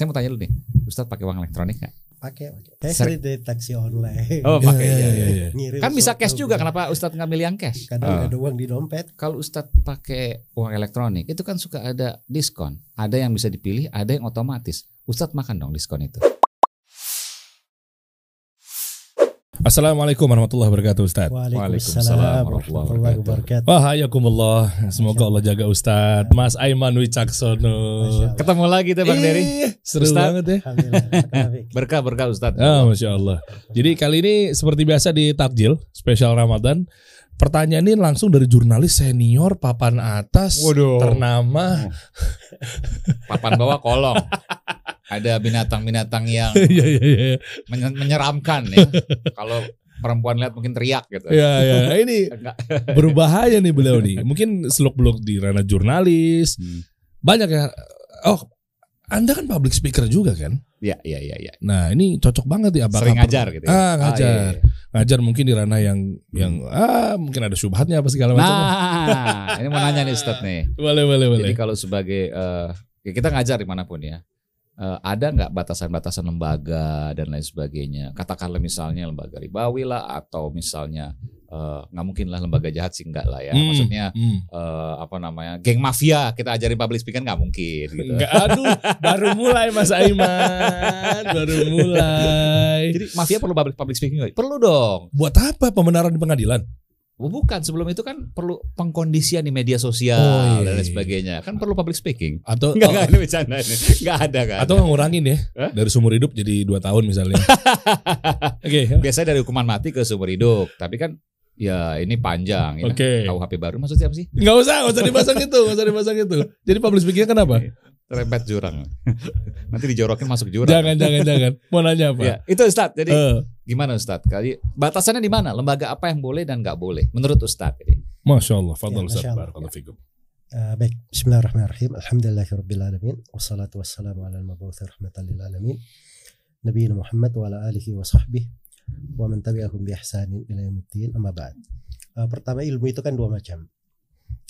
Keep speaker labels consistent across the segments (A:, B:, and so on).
A: Saya mau tanya dulu nih, Ustadz pakai uang elektronik nggak?
B: pakai pakai saya di taksi online
A: Oh, pakai
C: Iya,
A: ya.
C: iya, iya.
B: Ngirim
A: Kan bisa cash juga, kenapa Ustadz nggak milih yang cash?
B: kadang
A: Ah.
B: ada uang di dompet
A: Kalau Ustadz pakai uang elektronik, itu kan suka ada diskon. Ada yang bisa dipilih, ada yang otomatis. Ustadz makan dong diskon itu.
C: Assalamualaikum warahmatullahi wabarakatuh Ustaz.
A: Waalaikumsalam warahmatullahi
B: wabarakatuh
C: Wahayakumullah. Semoga Allah jaga Ustaz. Mas Aiman Wicaksono.
A: Ketemu lagi tuh Bang Dery.
C: Seru
A: Ustaz.
C: banget ya.
A: Berkah berkah Ustadz.
C: Ah, Masya Allah. Jadi kali ini seperti biasa di Takjil spesial Ramadan. Pertanyaan ini langsung dari jurnalis senior papan atas
A: Waduh.
C: ternama.
A: Papan bawah kolong. Ada binatang-binatang yang
C: Iya iya iya.
A: menye- menyeramkan ya. Kalau perempuan lihat mungkin teriak gitu.
C: Iya iya. Ini
A: Enggak.
C: berbahaya nih beliau nih. Mungkin seluk-beluk di ranah jurnalis.
A: Hmm.
C: Banyak ya. Oh, Anda kan public speaker juga kan?
A: Iya iya iya iya.
C: Nah, ini cocok banget ya apakah
A: Sering ngajar gitu ya.
C: Ah, ngajar.
A: iya, iya.
C: ngajar mungkin di ranah yang yang ah mungkin ada syubhatnya apa segala macam.
A: Nah, ini mau nanya nih Ustadz nih.
C: boleh boleh boleh.
A: Jadi kalau sebagai ya kita ngajar di mana pun ya, eh, ada nggak batasan-batasan lembaga dan lain sebagainya? Katakanlah misalnya lembaga ribawi lah, atau misalnya eh, nggak mungkin lah lembaga jahat sih enggak lah ya.
C: Hmm,
A: Maksudnya
C: hmm.
A: eh, apa namanya, geng mafia kita ajarin public speaking nggak mungkin gitu.
C: Enggak, aduh, baru mulai Mas Aiman, baru mulai.
A: Jadi mafia perlu public public speaking nggak? Perlu dong.
C: Buat apa pembenaran di pengadilan?
A: Oh, bukan sebelum itu kan perlu pengkondisian di media sosial
C: Oh, iya,
A: dan lain
C: iya.
A: sebagainya. Kan perlu public speaking.
C: Atau
A: Enggak,
C: oh,
A: enggak, ini bercanda ini. Enggak ada kan.
C: atau ngurangin ya
A: Hah?
C: dari sumur hidup jadi dua tahun misalnya. Oke,
A: biasanya dari hukuman mati ke seumur hidup. Tapi kan ya ini panjang. Ya.
C: oke.
A: KUHP baru maksudnya apa sih?
C: Nggak usah, nggak usah dipasang itu, nggak usah dipasang itu. Jadi public speaking kenapa?
A: Terempet jurang. Nanti dijorokin masuk jurang.
C: Jangan, jangan, jangan. Mau nanya apa?
A: Ya, itu Ustadz. Jadi
C: Eh,
A: gimana Ustadz? Kali batasannya di mana? Lembaga apa yang boleh dan nggak boleh menurut Ustadz? Jadi.
C: Masya Allah, fadal
B: Ya, Allah.
C: Barakallahu fikum.
B: Eh, baik Bismillahirrahmanirrahim Alhamdulillahirabbil alamin wassalatu wassalamu ala rahmatan lil alamin nabiyina Muhammad wa ala alihi wa sahbihi wa man tabi'ahum bi ihsanin ila yaumiddin amma ba'd. Eh, pertama ilmu itu kan dua macam.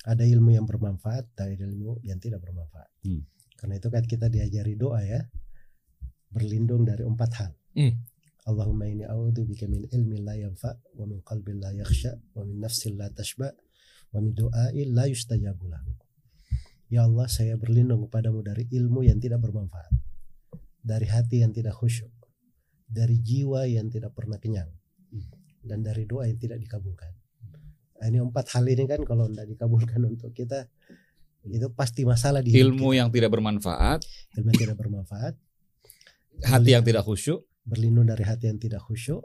B: Ada ilmu yang bermanfaat dan ada ilmu yang tidak bermanfaat.
A: Hmm.
B: Karena itu kan kita diajari doa ya berlindung dari empat hal.
C: Hmm.
B: Allahumma inni a'udzu bika min ilmin la yanfa wa min qalbin la yakhsha wa min nafsin la tashba wa min du'ain la yustajabu lahu. Ya Allah, saya berlindung kepadamu dari ilmu yang tidak bermanfaat, dari hati yang tidak khusyuk, dari jiwa yang tidak pernah kenyang, dan dari doa yang tidak dikabulkan. Nah, ini empat hal ini kan kalau tidak dikabulkan untuk kita itu pasti masalah di
A: Ilmu yang tidak bermanfaat,
B: kita. ilmu yang tidak bermanfaat,
A: hati yang tidak khusyuk,
B: berlindung dari hati yang tidak khusyuk,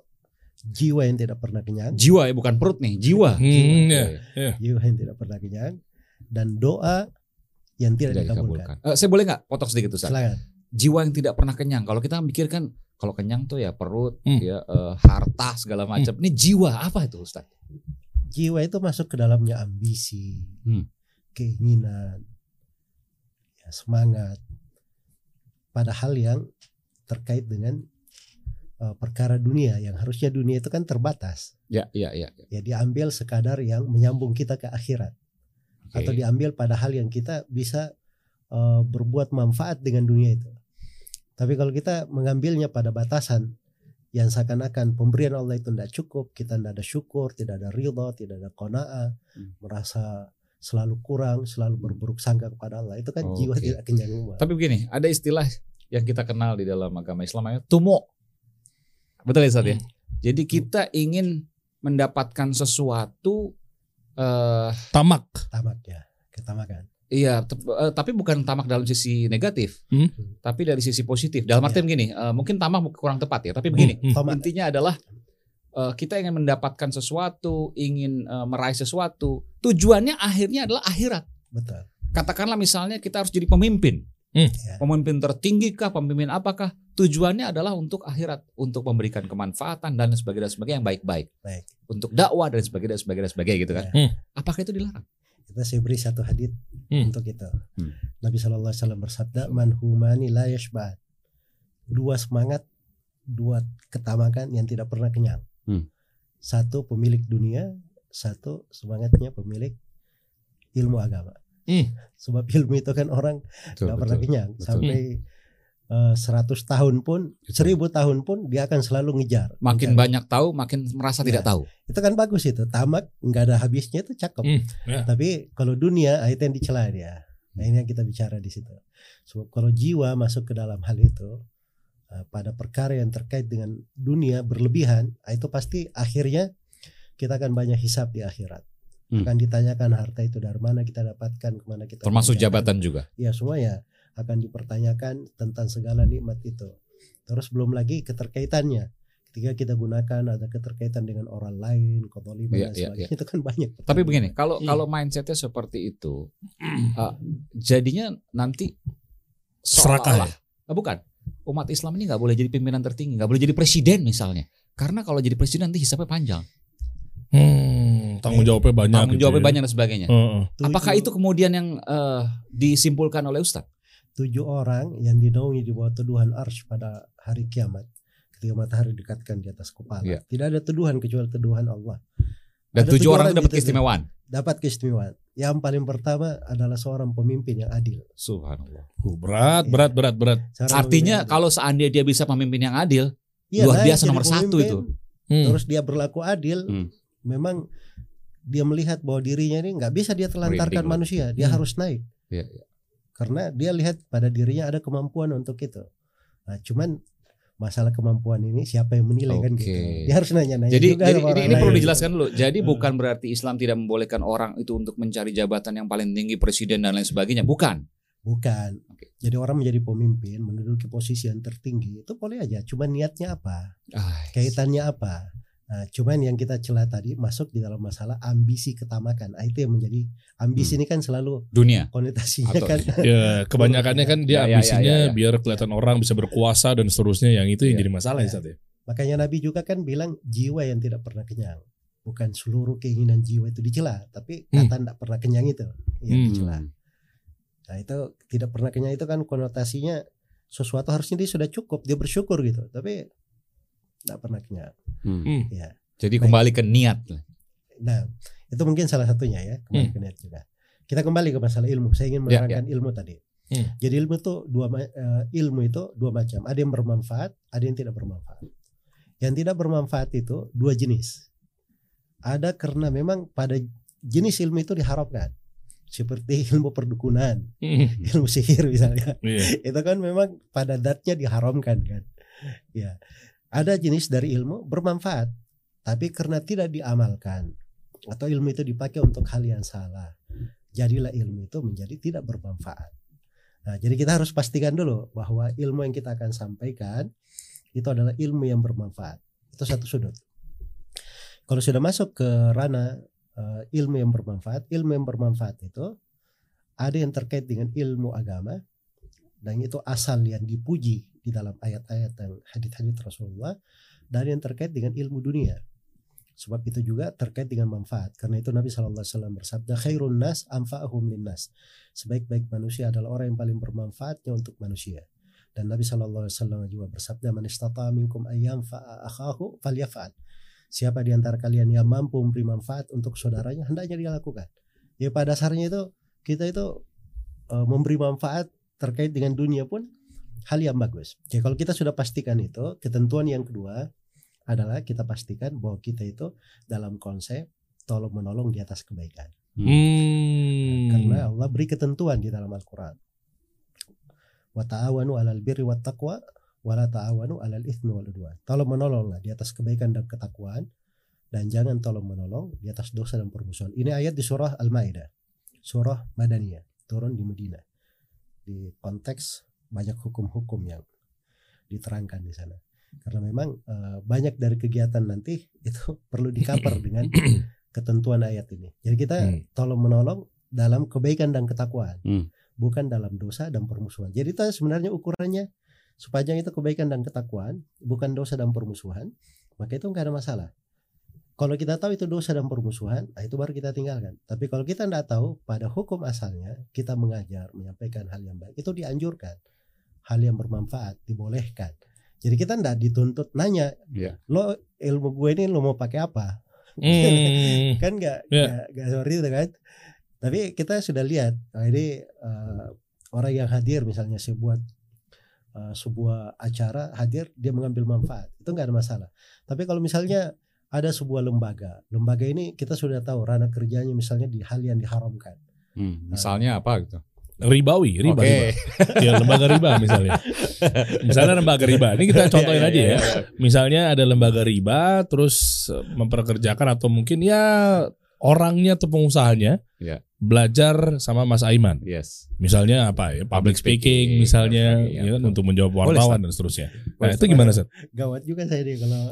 B: jiwa yang tidak pernah kenyang,
A: jiwa ya bukan perut nih, jiwa.
C: Hmm,
A: Jiwa.
C: ya.
B: jiwa yang tidak pernah kenyang, dan doa yang tidak,
A: Tidak
B: dikabulkan.
A: dikabulkan. Eh, saya boleh nggak potong sedikit Ustadz?
B: Silakan.
A: jiwa yang tidak pernah kenyang. Kalau kita mikirkan kalau kenyang tuh ya perut,
C: Hmm.
A: ya eh, harta segala macam. Ini jiwa apa itu Ustaz?
B: Jiwa itu masuk ke dalamnya ambisi,
A: Hmm.
B: keinginan, ya, semangat, pada hal yang terkait dengan uh, perkara dunia yang harusnya dunia itu kan terbatas.
A: Ya, ya, ya.
B: Ya diambil sekadar yang menyambung kita ke akhirat
A: Oke.
B: atau diambil pada hal yang kita bisa uh, berbuat manfaat dengan dunia itu. Tapi kalau kita mengambilnya pada batasan yang seakan-akan pemberian Allah itu tidak cukup, kita tidak ada syukur, tidak ada ridho, tidak ada kona'ah,
A: Hmm.
B: merasa selalu kurang, selalu berburuk sangka kepada Allah, itu kan jiwa
A: Oke.
B: tidak kenyang.
A: Tapi begini, ada istilah yang kita kenal di dalam agama Islam namanya tumo. Betul ya Ustaz ya? Jadi kita ingin mendapatkan sesuatu eh
C: Tamak.
B: Tamak ya, ketamakan.
A: iya, eh, tapi bukan tamak dalam sisi negatif,
C: Hmm.
A: tapi dari sisi positif. Dalam
B: Iya.
A: artian begini, eh, mungkin tamak kurang tepat ya, tapi begini.
C: Hmm, hmm.
B: Tamak.
A: intinya adalah eh, kita ingin mendapatkan sesuatu, ingin meraih sesuatu. Tujuannya akhirnya adalah akhirat.
B: Betul.
A: Katakanlah misalnya kita harus jadi pemimpin.
C: Hmm.
B: Ya.
A: Pemimpin tertinggi kah, pemimpin apakah? Tujuannya adalah untuk akhirat, untuk memberikan kemanfaatan dan sebagainya dan sebagainya yang baik-baik.
B: Baik.
A: Untuk dakwah dan sebagainya dan sebagainya dan sebagainya gitu kan.
C: Ya. Hmm.
A: Apakah itu dilarang?
B: Kita saya beri satu hadis
C: Hmm.
B: untuk itu.
A: Hmm.
B: Nabi Shallallahu Alaihi Wasallam bersabda, "Man humani la yashba'an." Dua semangat, dua ketamakan yang tidak pernah kenyang.
A: Hmm.
B: Satu pemilik dunia, satu semangatnya pemilik ilmu agama.
C: Hmm.
B: Sebab ilmu itu kan orang
A: Betul,
B: nggak pernah kenyang sampai eh, 100 tahun pun, 1000 tahun pun dia akan selalu ngejar.
A: Makin
B: Ngejar.
A: banyak tahu, makin merasa
B: Ya.
A: tidak tahu.
B: Itu kan bagus itu. Tamak nggak ada habisnya itu cakep.
C: Hmm, ya.
B: Tapi kalau dunia itu yang dicela dia. Nah ini yang kita bicara di situ. Sebab kalau jiwa masuk ke dalam hal itu eh, pada perkara yang terkait dengan dunia berlebihan, ah, itu pasti akhirnya kita akan banyak hisap di akhirat.
D: Hmm.
B: Akan ditanyakan harta itu dari mana kita dapatkan, ke mana kita
A: Termasuk
B: belanjakan.
A: jabatan juga.
B: Ya semuanya akan dipertanyakan tentang segala nikmat itu. Terus belum lagi keterkaitannya. Ketika kita gunakan ada keterkaitan dengan orang lain, kedoliman
A: Iya,
B: dan
A: iya,
B: sebagainya itu kan banyak.
A: Tapi begini, kalau
B: Hmm.
A: kalau mindsetnya seperti itu, uh, jadinya nanti
C: Serakah
A: seolah-olah- Ah, bukan umat Islam ini nggak boleh jadi pimpinan tertinggi, nggak boleh jadi presiden misalnya. Karena kalau jadi presiden nanti hisapnya panjang,
C: Hmm, tanggung jawabnya banyak.
A: tanggung
C: gitu
A: jawabnya
C: ya.
A: banyak dan sebagainya.
C: Heeh.
B: Tujuh-
A: Apakah itu kemudian yang eh, disimpulkan oleh Ustadz?
B: tujuh orang yang dinaungi di bawah tuduhan arsh pada hari kiamat ketika matahari dekatkan di atas kepala.
A: Iya.
B: Tidak ada tuduhan kecuali tuduhan Allah.
A: Dan
B: Ada
A: tujuh orang itu dapat
B: gitu.
A: keistimewaan.
B: Dapat keistimewaan. Yang paling pertama adalah seorang pemimpin yang adil.
A: Subhanallah.
C: Uh, berat, berat, berat, berat.
B: Seorang
A: Artinya kalau seandainya dia bisa pemimpin yang adil,
B: Iya,
A: luar
B: naik
A: biasa nomor satu
B: pemimpin,
A: itu.
C: Hmm.
B: Terus dia berlaku adil.
D: Hmm.
B: Memang dia melihat bahwa dirinya ini nggak bisa dia telantarkan manusia. Dia
C: Hmm.
B: harus naik.
A: Iya, iya.
B: Karena dia lihat pada dirinya ada kemampuan untuk itu. Nah, cuman masalah kemampuan ini siapa yang menilai kan gitu. Dia harus nanya-nanya
A: Jadi,
B: juga
A: jadi ini, ini perlu dijelaskan dulu. Jadi
B: Hmm.
A: bukan berarti Islam tidak membolehkan orang itu untuk mencari jabatan yang paling tinggi, presiden dan lain sebagainya. Bukan.
B: Bukan.
A: Oke.
B: Jadi orang menjadi pemimpin, menduduki posisi yang tertinggi itu boleh aja. Cuman niatnya apa?
A: Ah,
B: Kaitannya apa? Nah, cuman yang kita celah tadi masuk di dalam masalah ambisi ketamakan. Ah, itu yang menjadi ambisi ini kan selalu
A: dunia.
B: konotasinya
A: Atau-
B: kan.
C: Ya, kebanyakannya kan
A: Ya,
C: dia
A: ya, ya,
C: ambisinya
A: ya, ya.
C: biar kelihatan orang bisa berkuasa dan seterusnya yang itu yang
A: Ya.
C: jadi masalah ya
B: Ya.
C: Ustaz ya.
B: Makanya Nabi juga kan bilang jiwa yang tidak pernah kenyang. Bukan seluruh keinginan jiwa itu dicela, tapi
C: Hmm.
B: kata tidak pernah kenyang itu yang
C: Hmm.
B: dicela. Nah itu tidak pernah kenyang itu kan konotasinya sesuatu harusnya dia sudah cukup, dia bersyukur gitu, tapi tidak pernah kenyang.
D: Hmm.
C: Hmm.
B: Ya.
A: Jadi
B: Baik.
A: kembali ke niat.
B: Nah itu mungkin salah satunya ya kembali ke niat juga. Kita kembali ke masalah ilmu. Saya ingin
A: Hmm. Ya,
B: menerangkan ilmu tadi.
C: Hmm.
B: Jadi ilmu itu dua eh, ilmu itu dua macam. Ada yang bermanfaat, ada yang tidak bermanfaat. Yang tidak bermanfaat itu dua jenis. Ada karena memang pada jenis ilmu itu diharapkan. Seperti ilmu perdukunan,
C: Hmm.
B: ilmu sihir misalnya.
C: Iya.
B: Itu kan memang pada datnya diharamkan kan. Ya. Ada jenis dari ilmu bermanfaat, tapi karena tidak diamalkan atau ilmu itu dipakai untuk hal yang salah, jadilah ilmu itu menjadi tidak bermanfaat. Nah, jadi kita harus pastikan dulu bahwa ilmu yang kita akan sampaikan itu adalah ilmu yang bermanfaat. Itu satu sudut. Kalau sudah masuk ke ranah eh, ilmu yang bermanfaat, ilmu yang bermanfaat itu ada yang terkait dengan ilmu agama dan itu asal yang dipuji di dalam ayat-ayat dan hadis-hadis Rasulullah dan yang terkait dengan ilmu dunia. Sebab itu juga terkait dengan manfaat. Karena itu Nabi SAW bersabda, khairun nas anfa'ahum linnas. Sebaik-baik manusia adalah orang yang paling bermanfaatnya untuk manusia. Dan Nabi SAW juga bersabda, man minkum ayyam fa'a akhahu falyaf'al. Siapa di antara kalian yang mampu memberi manfaat untuk saudaranya, hendaknya dia lakukan. Ya pada dasarnya itu kita itu eh, memberi manfaat terkait dengan dunia pun hal yang bagus. Jadi kalau kita sudah pastikan itu, ketentuan yang kedua adalah kita pastikan bahwa kita itu dalam konsep tolong menolong di atas kebaikan.
C: Hmm.
B: Karena Allah beri ketentuan di dalam Al-Qur'an. Wa ta'awanu 'alal birri wat taqwa wa la ta'awanu 'alal itsmi wal udwan. Tolong menolonglah di atas kebaikan dan ketakwaan dan jangan tolong menolong di atas dosa dan permusuhan. Ini ayat di surah Al-Maidah. Surah Madaniyah, turun di Madinah. Di konteks banyak hukum-hukum yang diterangkan di sana. Karena memang eh, banyak dari kegiatan nanti itu perlu dikaper dengan ketentuan ayat ini. Jadi kita
C: Hmm.
B: tolong menolong dalam kebaikan dan ketakwaan,
D: Hmm.
B: bukan dalam dosa dan permusuhan. Jadi itu sebenarnya ukurannya sepanjang itu kebaikan dan ketakwaan, bukan dosa dan permusuhan, maka itu nggak ada masalah. Kalau kita tahu itu dosa dan permusuhan, nah itu baru kita tinggalkan. Tapi kalau kita tidak tahu pada hukum asalnya, kita mengajar, menyampaikan hal yang baik, itu dianjurkan. Hal yang bermanfaat, dibolehkan. Jadi kita tidak dituntut nanya,
D: Iya.
B: lo ilmu gue ini lo mau pakai apa?
C: Hmm.
B: kan nggak
C: Ya.
B: nggak nggak seperti itu kan tapi kita sudah lihat nah ini eh, orang yang hadir misalnya saya buat uh, sebuah acara hadir dia mengambil manfaat itu nggak ada masalah. Tapi kalau misalnya ada sebuah lembaga, lembaga ini kita sudah tahu ranah kerjanya misalnya di hal yang diharamkan.
A: Hmm, misalnya apa gitu?
C: ribawi, riba,
A: Oke.
C: riba. Ya lembaga riba misalnya. Misalnya lembaga riba. Ini kita contohin
A: Iya,
C: aja
A: iya,
C: ya.
A: iya.
C: Misalnya ada lembaga riba terus memperkerjakan atau mungkin ya orangnya atau pengusahanya
A: Iya.
C: Belajar sama Mas Aiman.
A: Yes.
C: Misalnya apa ya? Public
A: Public
C: speaking,
A: speaking,
C: misalnya
A: public speaking,
C: ya kan, untuk menjawab wartawan
A: Ustaz.
C: dan seterusnya. Nah,
A: Boleh,
C: itu gimana, Seth?
B: Gawat juga saya nih kalau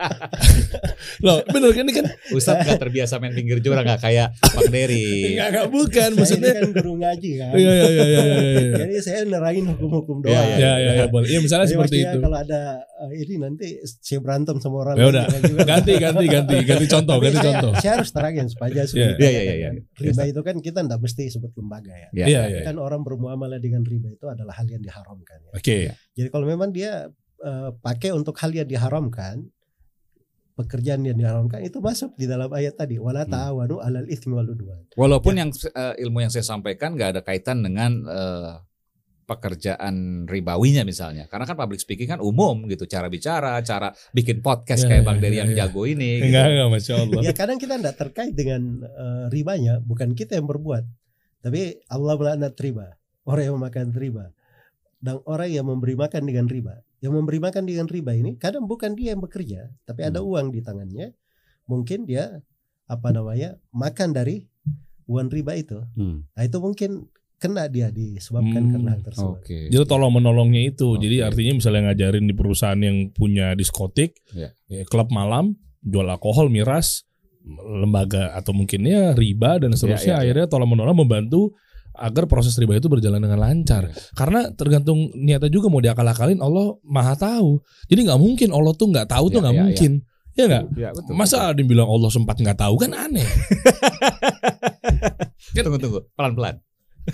C: Loh, bener kan ini kan
A: Ustadz gak terbiasa main pinggir jurang gak kayak Bang Dery.
C: enggak enggak bukan
B: saya ini
C: maksudnya.
B: kan guru ngaji kan.
C: Iya iya iya iya iya. iya.
B: Jadi saya nerangin hukum-hukum
A: Iya,
B: doang.
C: Ya ya ya boleh. Iya misalnya
B: Jadi
C: seperti itu.
B: Kalau ada uh, ini nanti saya berantem sama orang
C: Ya udah. Ganti ganti ganti ganti contoh, ganti
B: saya,
C: contoh.
B: saya harus terangin supaya
C: Iya.
B: supaya
A: Iya, iya, iya, iya.
B: Riba itu kan kita tidak mesti sebut lembaga ya.
A: Ya.
C: Iya iya.
B: Kan orang bermuamalah dengan riba itu adalah hal yang diharamkan ya.
C: Oke.
B: Jadi kalau memang dia uh, pakai untuk hal yang diharamkan, pekerjaan yang diharamkan itu masuk di dalam ayat tadi wala
A: Hmm.
B: ta'awanu 'alal itsmi wal udwan.
A: Walaupun yang eh, ilmu yang saya sampaikan gak ada kaitan dengan eh, pekerjaan ribawinya misalnya. Karena kan public speaking kan umum gitu, cara bicara, cara bikin podcast
C: Ya,
A: kayak Bang
C: ya,
A: Dery
C: ya,
A: yang
C: ya.
A: jago ini. gitu.
C: Enggak enggak masya Allah.
B: Ya kadang kita tidak terkait dengan uh, ribanya, bukan kita yang berbuat, tapi Allah melaknat riba, orang yang memakan riba, dan orang yang memberi makan dengan riba. Yang memberi makan dengan riba ini kadang bukan dia yang bekerja, tapi ada uang di tangannya, mungkin dia apa namanya makan dari uang riba itu.
A: Hmm.
B: Nah itu mungkin kena dia disebabkan
C: Hmm,
B: karena hal tersebut.
A: Oke.
C: Jadi tolong menolongnya itu.
A: Oke.
C: Jadi artinya misalnya ngajarin di perusahaan yang punya diskotik,
A: Ya.
C: ya, klub malam, jual alkohol, miras, lembaga atau mungkinnya riba dan seterusnya.
A: ya, ya.
C: Akhirnya tolong menolong membantu agar proses riba itu berjalan dengan lancar.
A: Ya.
C: Karena tergantung niatnya juga mau diakal-akalin Allah maha tahu. Jadi nggak mungkin Allah tuh nggak tahu tuh
A: Ya,
C: nggak
A: ya,
C: mungkin. Ya nggak?
A: Ya, betul.
C: Masa ada yang bilang Allah sempat nggak tahu kan aneh.
A: Tunggu tunggu, pelan-pelan.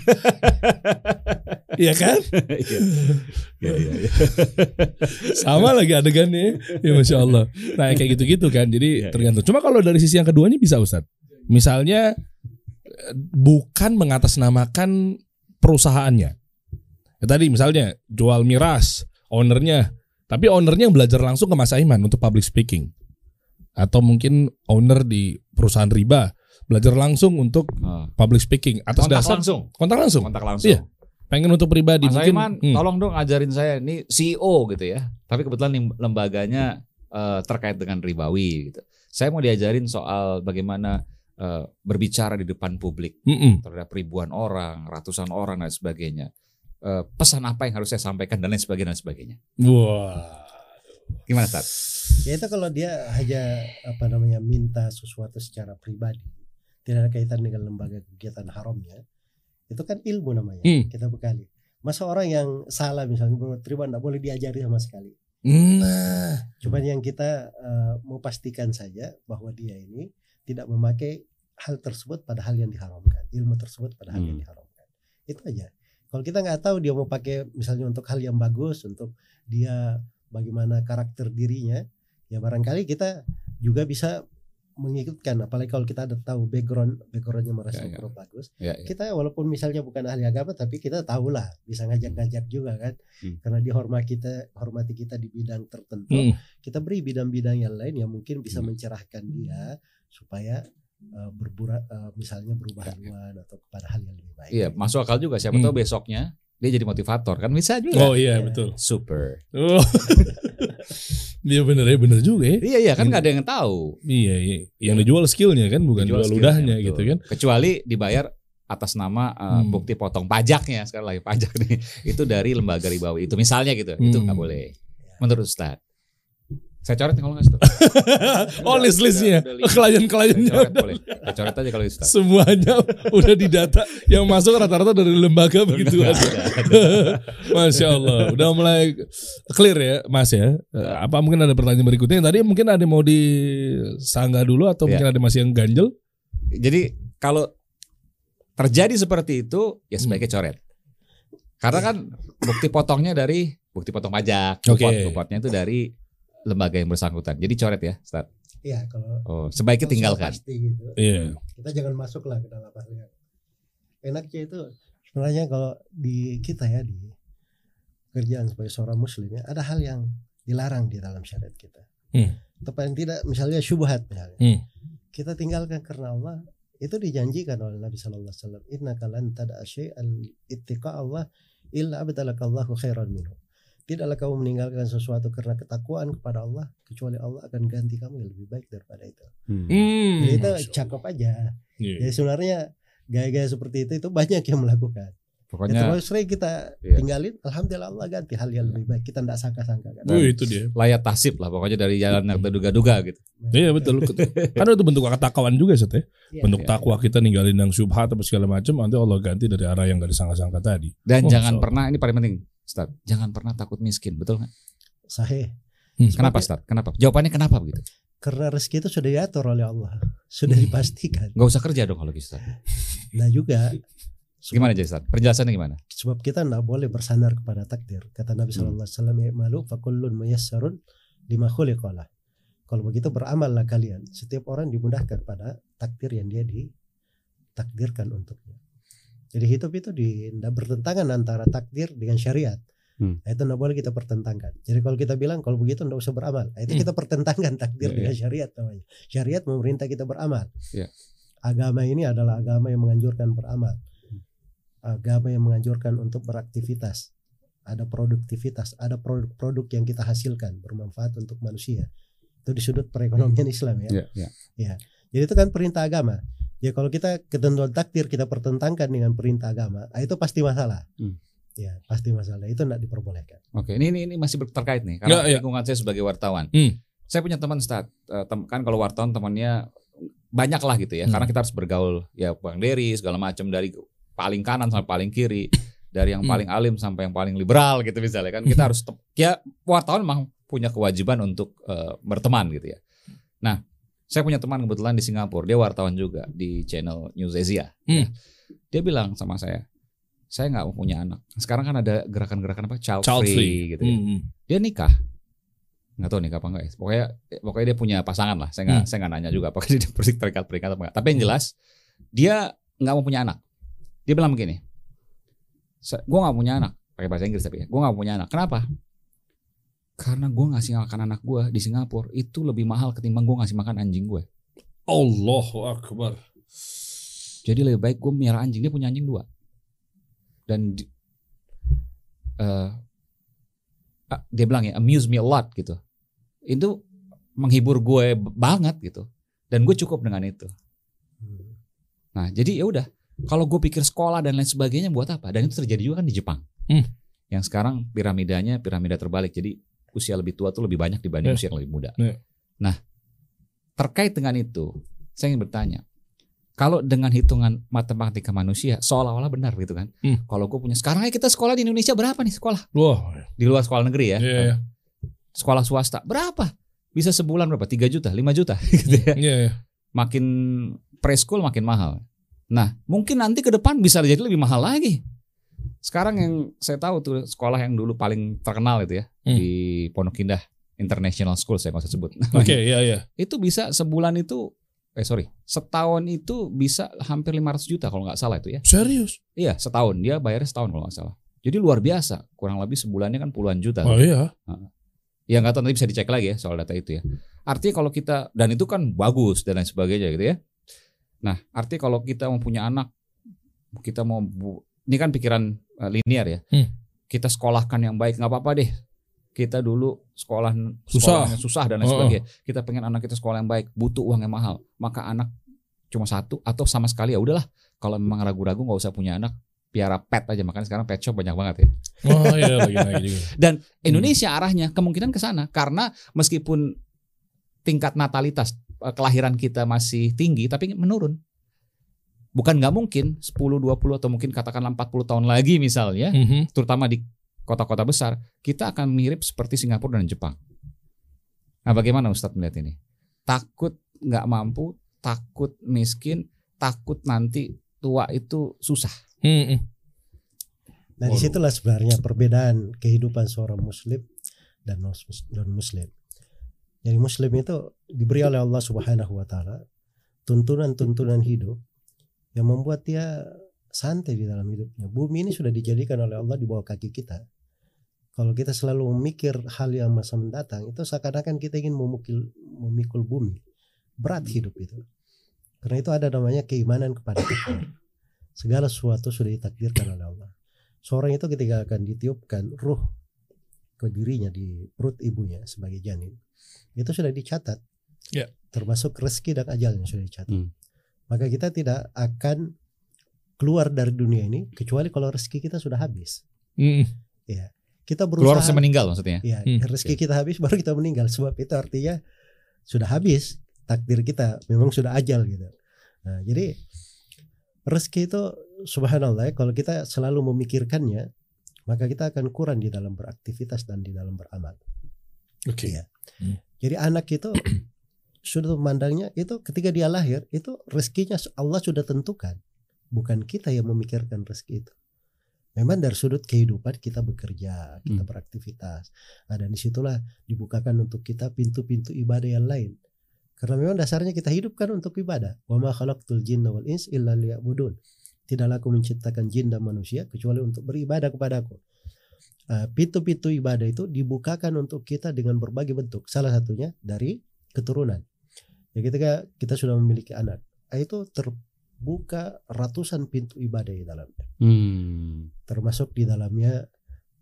C: Iya kan?
A: Iya. Iya, iya, iya.
C: Sama lagi adegannya. Ya Masya Allah. Nah kayak gitu-gitu kan. Jadi
A: iya.
C: tergantung. Cuma kalau dari sisi yang keduanya bisa Ustaz. Misalnya eh, bukan mengatasnamakan perusahaannya. Ya, tadi misalnya jual miras, ownernya. Tapi ownernya yang belajar langsung ke Mas Aiman untuk public speaking. Atau mungkin owner di perusahaan riba belajar langsung untuk
A: Oh.
C: public speaking atas
A: Kontak
C: dasar
A: langsung.
C: kontak langsung.
A: Kontak langsung.
C: Iya. Pengen untuk pribadi
A: Mas
C: mungkin.
A: Aiman,
C: hmm.
A: tolong dong ajarin saya ini CEO gitu ya. Tapi kebetulan lembaganya eh, terkait dengan ribawi gitu. Saya mau diajarin soal bagaimana eh, berbicara di depan publik
C: Mm-mm.
A: terhadap ribuan orang, ratusan orang dan sebagainya. Eh, pesan apa yang harus saya sampaikan dan lain sebagainya dan sebagainya.
C: Wah.
A: Gimana Tat?
B: Ya itu kalau dia hanya apa namanya minta sesuatu secara pribadi, tidak ada kaitan dengan lembaga kegiatan haramnya, itu kan ilmu namanya.
C: Hmm.
B: Kita bekali. Masa orang yang salah misalnya riba tidak boleh diajari sama sekali.
C: Nah,
B: Cuman yang kita eh, mau pastikan saja bahwa dia ini tidak memakai hal tersebut pada hal yang diharamkan, ilmu tersebut pada hal yang
A: Hmm.
B: diharamkan. Itu aja. Kalau kita nggak tahu dia mau pakai misalnya untuk hal yang bagus, untuk dia bagaimana karakter dirinya, ya barangkali kita juga bisa mengikutkan. Apalagi kalau kita ada tahu background backgroundnya merasa
A: Ya, ya.
B: bagus,
A: Ya, ya.
B: kita walaupun misalnya bukan ahli agama, tapi kita tahulah bisa ngajak-ngajak juga kan,
A: Hmm.
B: karena dia hormat kita hormati kita di bidang tertentu
C: mm,
B: kita beri bidang-bidang yang lain yang mungkin bisa
A: Hmm.
B: mencerahkan dia supaya uh, berbura uh, misalnya berubah haluan atau kepada hal yang lebih baik.
A: Iya, masuk akal juga. Siapa
C: Hmm.
A: tahu besoknya dia jadi motivator kan bisa juga.
C: oh iya
B: Iya.
C: betul.
A: Super.
C: Oh. Iya bener ya bener juga ya.
A: Iya iya kan nggak ada yang tahu.
C: Iya, iya. Yang dijual skillnya kan bukan
A: Dijual
C: ludahnya
A: betul.
C: gitu kan.
A: Kecuali dibayar atas nama uh,
C: Hmm.
A: bukti potong pajaknya sekali lagi pajak nih itu dari lembaga ribawi itu misalnya gitu itu
C: Hmm.
A: nggak boleh menurut Ustaz saya coret kalau nggak Ustaz
C: oh list listnya
A: lima.
C: klien-kliennya
A: Saya coret boleh saya coret aja kalau Ustaz
C: semuanya udah didata yang masuk rata-rata dari lembaga begitu aja. Masya Allah, udah mulai clear ya, Mas ya. Apa mungkin ada pertanyaan berikutnya? Yang tadi mungkin ada yang mau disanggah dulu atau
A: Ya.
C: mungkin ada masih yang ganjel?
A: jadi kalau terjadi seperti itu ya sebaiknya coret karena kan bukti potongnya dari bukti potong pajak
C: Oke.
A: bupot bupotnya itu dari lembaga yang bersangkutan jadi coret ya Ustaz
B: Iya, kalau
A: oh sebaiknya
B: kalau
A: tinggalkan
B: pasti gitu,
C: Iya.
B: kita jangan masuk lah ke dalam hal yang enaknya itu sebenarnya kalau di kita ya di pekerjaan sebagai seorang muslim ya ada hal yang dilarang di dalam syariat kita.
C: Hmm.
B: Atau paling tidak misalnya syubhat misalnya.
C: Hmm.
B: Kita tinggalkan karena Allah itu dijanjikan oleh Nabi sallallahu alaihi wasallam innaka lan tad'a syai'an ittiqa Allah illa abdalakallahu khairan minhu. Tidaklah kamu meninggalkan sesuatu karena ketakwaan kepada Allah kecuali Allah akan ganti kamu yang lebih baik daripada itu.
A: Hmm.
C: Hmm.
B: Jadi itu
C: Masya
B: cakep aja.
C: Iya.
B: Jadi sebenarnya gaya-gaya seperti itu itu banyak yang melakukan. Ya,
A: Pokoknya
B: terus sering kita
A: Iya.
B: tinggalin, alhamdulillah Allah ganti hal yang lebih baik. Kita tidak sangka-sangka kan.
C: Oh, itu dia.
A: layat tasib lah pokoknya dari jalan yang terduga-duga gitu.
C: Iya betul. Karena itu bentuk ketakwaan juga Set, ya.
B: Iya.
C: Bentuk
A: Iya,
C: takwa kita ninggalin yang syubhat atau segala macam nanti Allah ganti dari arah yang gak disangka-sangka tadi.
A: Dan
C: Oh,
A: jangan
C: so-
A: pernah ini paling penting, Ustaz. Jangan pernah takut miskin, betul nggak?
B: Sahih.
C: Hmm.
A: Kenapa, Ustaz? Kenapa? Jawabannya kenapa begitu?
B: Karena rezeki itu sudah diatur oleh Allah, sudah dipastikan.
A: Gak usah kerja dong kalau gitu, Ustaz.
B: Nah juga
A: Gimana jadi, Ustaz? Penjelasannya gimana?
B: sebab kita tidak boleh bersandar kepada takdir. Kata Nabi
A: Hmm.
B: Shallallahu Alaihi Wasallam, "Malu fakullun muyassarun lima khuliqalah." Kalau begitu beramallah kalian. Setiap orang dimudahkan pada takdir yang dia ditakdirkan untuknya. Jadi hidup itu di, tidak bertentangan antara takdir dengan syariat.
A: Hmm.
B: Nah, itu tidak boleh kita pertentangkan. Jadi kalau kita bilang kalau begitu tidak usah beramal, nah, itu
C: Hmm.
B: kita pertentangkan takdir
A: Ya,
B: dengan syariat namanya. Syariat memerintah kita beramal.
A: Ya.
B: Agama ini adalah agama yang menganjurkan beramal. Agama yang menganjurkan untuk beraktivitas. Ada produktivitas, ada produk-produk yang kita hasilkan bermanfaat untuk manusia. Itu di sudut perekonomian Islam ya.
A: Iya, iya.
B: Jadi itu kan perintah agama. Ya kalau kita ketentuan takdir kita pertentangkan dengan perintah agama, ah, itu pasti masalah.
A: Hmm.
B: Ya pasti masalah. Itu tidak diperbolehkan.
A: Oke, ini ini, ini masih terkait nih karena
C: Ya, ya.
A: lingkungan saya sebagai wartawan.
C: Hmm.
A: Saya punya teman Ustaz, Eh, tem- kan kalau wartawan temannya banyak lah gitu ya.
C: Hmm.
A: Karena kita harus bergaul ya Bang Dery segala macam dari paling kanan sampai paling kiri, dari yang
C: Hmm.
A: paling alim sampai yang paling liberal gitu misalnya kan. Kita harus ya wartawan memang punya kewajiban untuk eh, berteman gitu ya. Nah, saya punya teman kebetulan di Singapura, dia wartawan juga di channel News Asia.
C: Hmm.
A: ya. Dia bilang sama saya, saya nggak mau punya anak. Sekarang kan ada gerakan-gerakan apa child,
C: Child
A: free,
C: free.
A: gitu. ya.
C: Hmm, hmm.
A: Dia nikah, nggak tahu nikah apa enggak ya. Pokoknya pokoknya dia punya pasangan lah. Saya nggak
C: Hmm.
A: saya nggak nanya juga apakah dia terikat terikat apa enggak. Tapi yang jelas dia nggak mau punya anak. Dia bilang begini, gue nggak punya anak pakai bahasa Inggris tapi ya, gue nggak punya anak. Kenapa? Karena gue ngasih makan anak gue di Singapura itu lebih mahal ketimbang gue ngasih makan anjing gue.
C: Allahu Akbar.
A: Jadi lebih baik gue miara anjing. Dia punya anjing dua. Dan ah, dia bilang ya amuse me a lot gitu. Itu menghibur gue banget gitu. Dan gue cukup dengan itu.
B: Hmm.
A: Nah jadi ya udah. Kalau gue pikir sekolah dan lain sebagainya buat apa? Dan itu terjadi juga kan di Jepang.
C: Hmm.
A: Yang sekarang piramidanya piramida terbalik. Jadi usia lebih tua tuh lebih banyak dibanding
C: Ya.
A: usia yang lebih muda.
C: Ya.
A: Nah terkait dengan itu, saya ingin bertanya. Kalau dengan hitungan matematika manusia seolah-olah benar gitu kan?
C: Hmm.
A: Kalau gue punya sekarang aja kita sekolah di Indonesia berapa nih sekolah
C: Wah.
A: di luar sekolah negeri ya?
C: Iya, iya.
A: Sekolah swasta berapa? Bisa sebulan berapa? 3 juta, 5 juta gitu ya.
C: Iya, iya.
A: Makin preschool makin mahal. Nah, mungkin nanti ke depan bisa jadi lebih mahal lagi. Sekarang yang saya tahu tuh sekolah yang dulu paling terkenal itu ya
C: Hmm.
A: di Pondok Indah International School saya nggak usah sebut.
C: Oke, iya, iya.
A: itu bisa sebulan itu eh sorry setahun itu bisa hampir 500 juta kalau nggak salah itu ya.
C: Serius?
A: Iya setahun dia bayarnya setahun kalau nggak salah. Jadi luar biasa kurang lebih sebulannya kan puluhan juta.
C: Oh iya.
A: Ya nggak tahu nanti bisa dicek lagi ya soal data itu ya. Artinya kalau kita dan itu kan bagus dan lain sebagainya gitu ya. Nah artinya kalau kita mau punya anak, kita mau bu- ini kan pikiran eh, linear ya.
C: Hmm.
A: Kita sekolahkan yang baik nggak apa-apa deh. Kita dulu sekolah
C: Susah.
A: susah dan lain
C: Oh.
A: sebagainya. Kita pengen anak kita sekolah yang baik, butuh uang yang mahal. Maka anak cuma satu atau sama sekali ya udahlah. Kalau memang ragu-ragu nggak usah punya anak, piara pet aja. Makanya sekarang pet shop banyak banget ya.
C: Oh iya lagi lagi juga.
A: Dan Indonesia arahnya kemungkinan ke sana karena meskipun tingkat natalitas eh, kelahiran kita masih tinggi tapi menurun. Bukan nggak mungkin 10 20 atau mungkin katakanlah 40 tahun lagi misalnya,
C: Mhm.
A: terutama di kota-kota besar, kita akan mirip seperti Singapura dan Jepang. Nah, bagaimana Ustadz melihat ini? Takut nggak mampu, takut miskin, takut nanti tua itu susah.
C: Mhm.
B: Nah
C: Waduh.
B: di situlah sebenarnya perbedaan kehidupan seorang muslim dan non muslim. Jadi muslim itu diberi oleh Allah Subhanahu Wa Taala tuntunan-tuntunan hidup yang membuat dia santai di dalam hidupnya. Bumi ini sudah dijadikan oleh Allah di bawah kaki kita. kalau kita selalu memikir hal yang masa mendatang itu seakan-akan kita ingin memukul memikul bumi berat hidup itu karena itu ada namanya keimanan kepada takdir segala sesuatu sudah ditakdirkan oleh Allah seorang itu ketika akan ditiupkan ruh ke dirinya di perut ibunya sebagai janin itu sudah dicatat
C: Ya.
B: termasuk rezeki dan ajalnya sudah dicatat
D: Hmm.
B: Maka kita tidak akan keluar dari dunia ini kecuali kalau rezeki kita sudah habis
C: Mm.
B: kita
A: Keluar
B: berusaha
A: saya meninggal maksudnya.
B: Ya,
C: Hmm,
B: rezeki kita habis baru kita meninggal. Sebab itu artinya sudah habis takdir kita, memang sudah ajal gitu. Nah, jadi rezeki itu subhanallah ya, kalau kita selalu memikirkannya, maka kita akan kurang di dalam beraktivitas dan di dalam beramal.
C: Oke.
B: Iya.
C: Hmm.
B: Jadi anak itu sudah memandangnya itu ketika dia lahir itu rezekinya Allah sudah tentukan, bukan kita yang memikirkan rezeki itu. Memang dari sudut kehidupan kita bekerja, kita
D: Hmm.
B: beraktivitas. Nah, dan di situlah dibukakan untuk kita pintu-pintu ibadah yang lain. Karena memang dasarnya kita hidup kan untuk ibadah. Wa ma khalaqtul jinna wal ins illa liya'budun. Tidaklah aku menciptakan jin dan manusia kecuali untuk beribadah kepadaku. Uh, pintu-pintu ibadah itu dibukakan untuk kita dengan berbagai bentuk. Salah satunya dari keturunan. Ya ketika kita sudah memiliki anak, ah, itu terbuka ratusan pintu ibadah di dalamnya.
D: Hmm.
B: Termasuk di dalamnya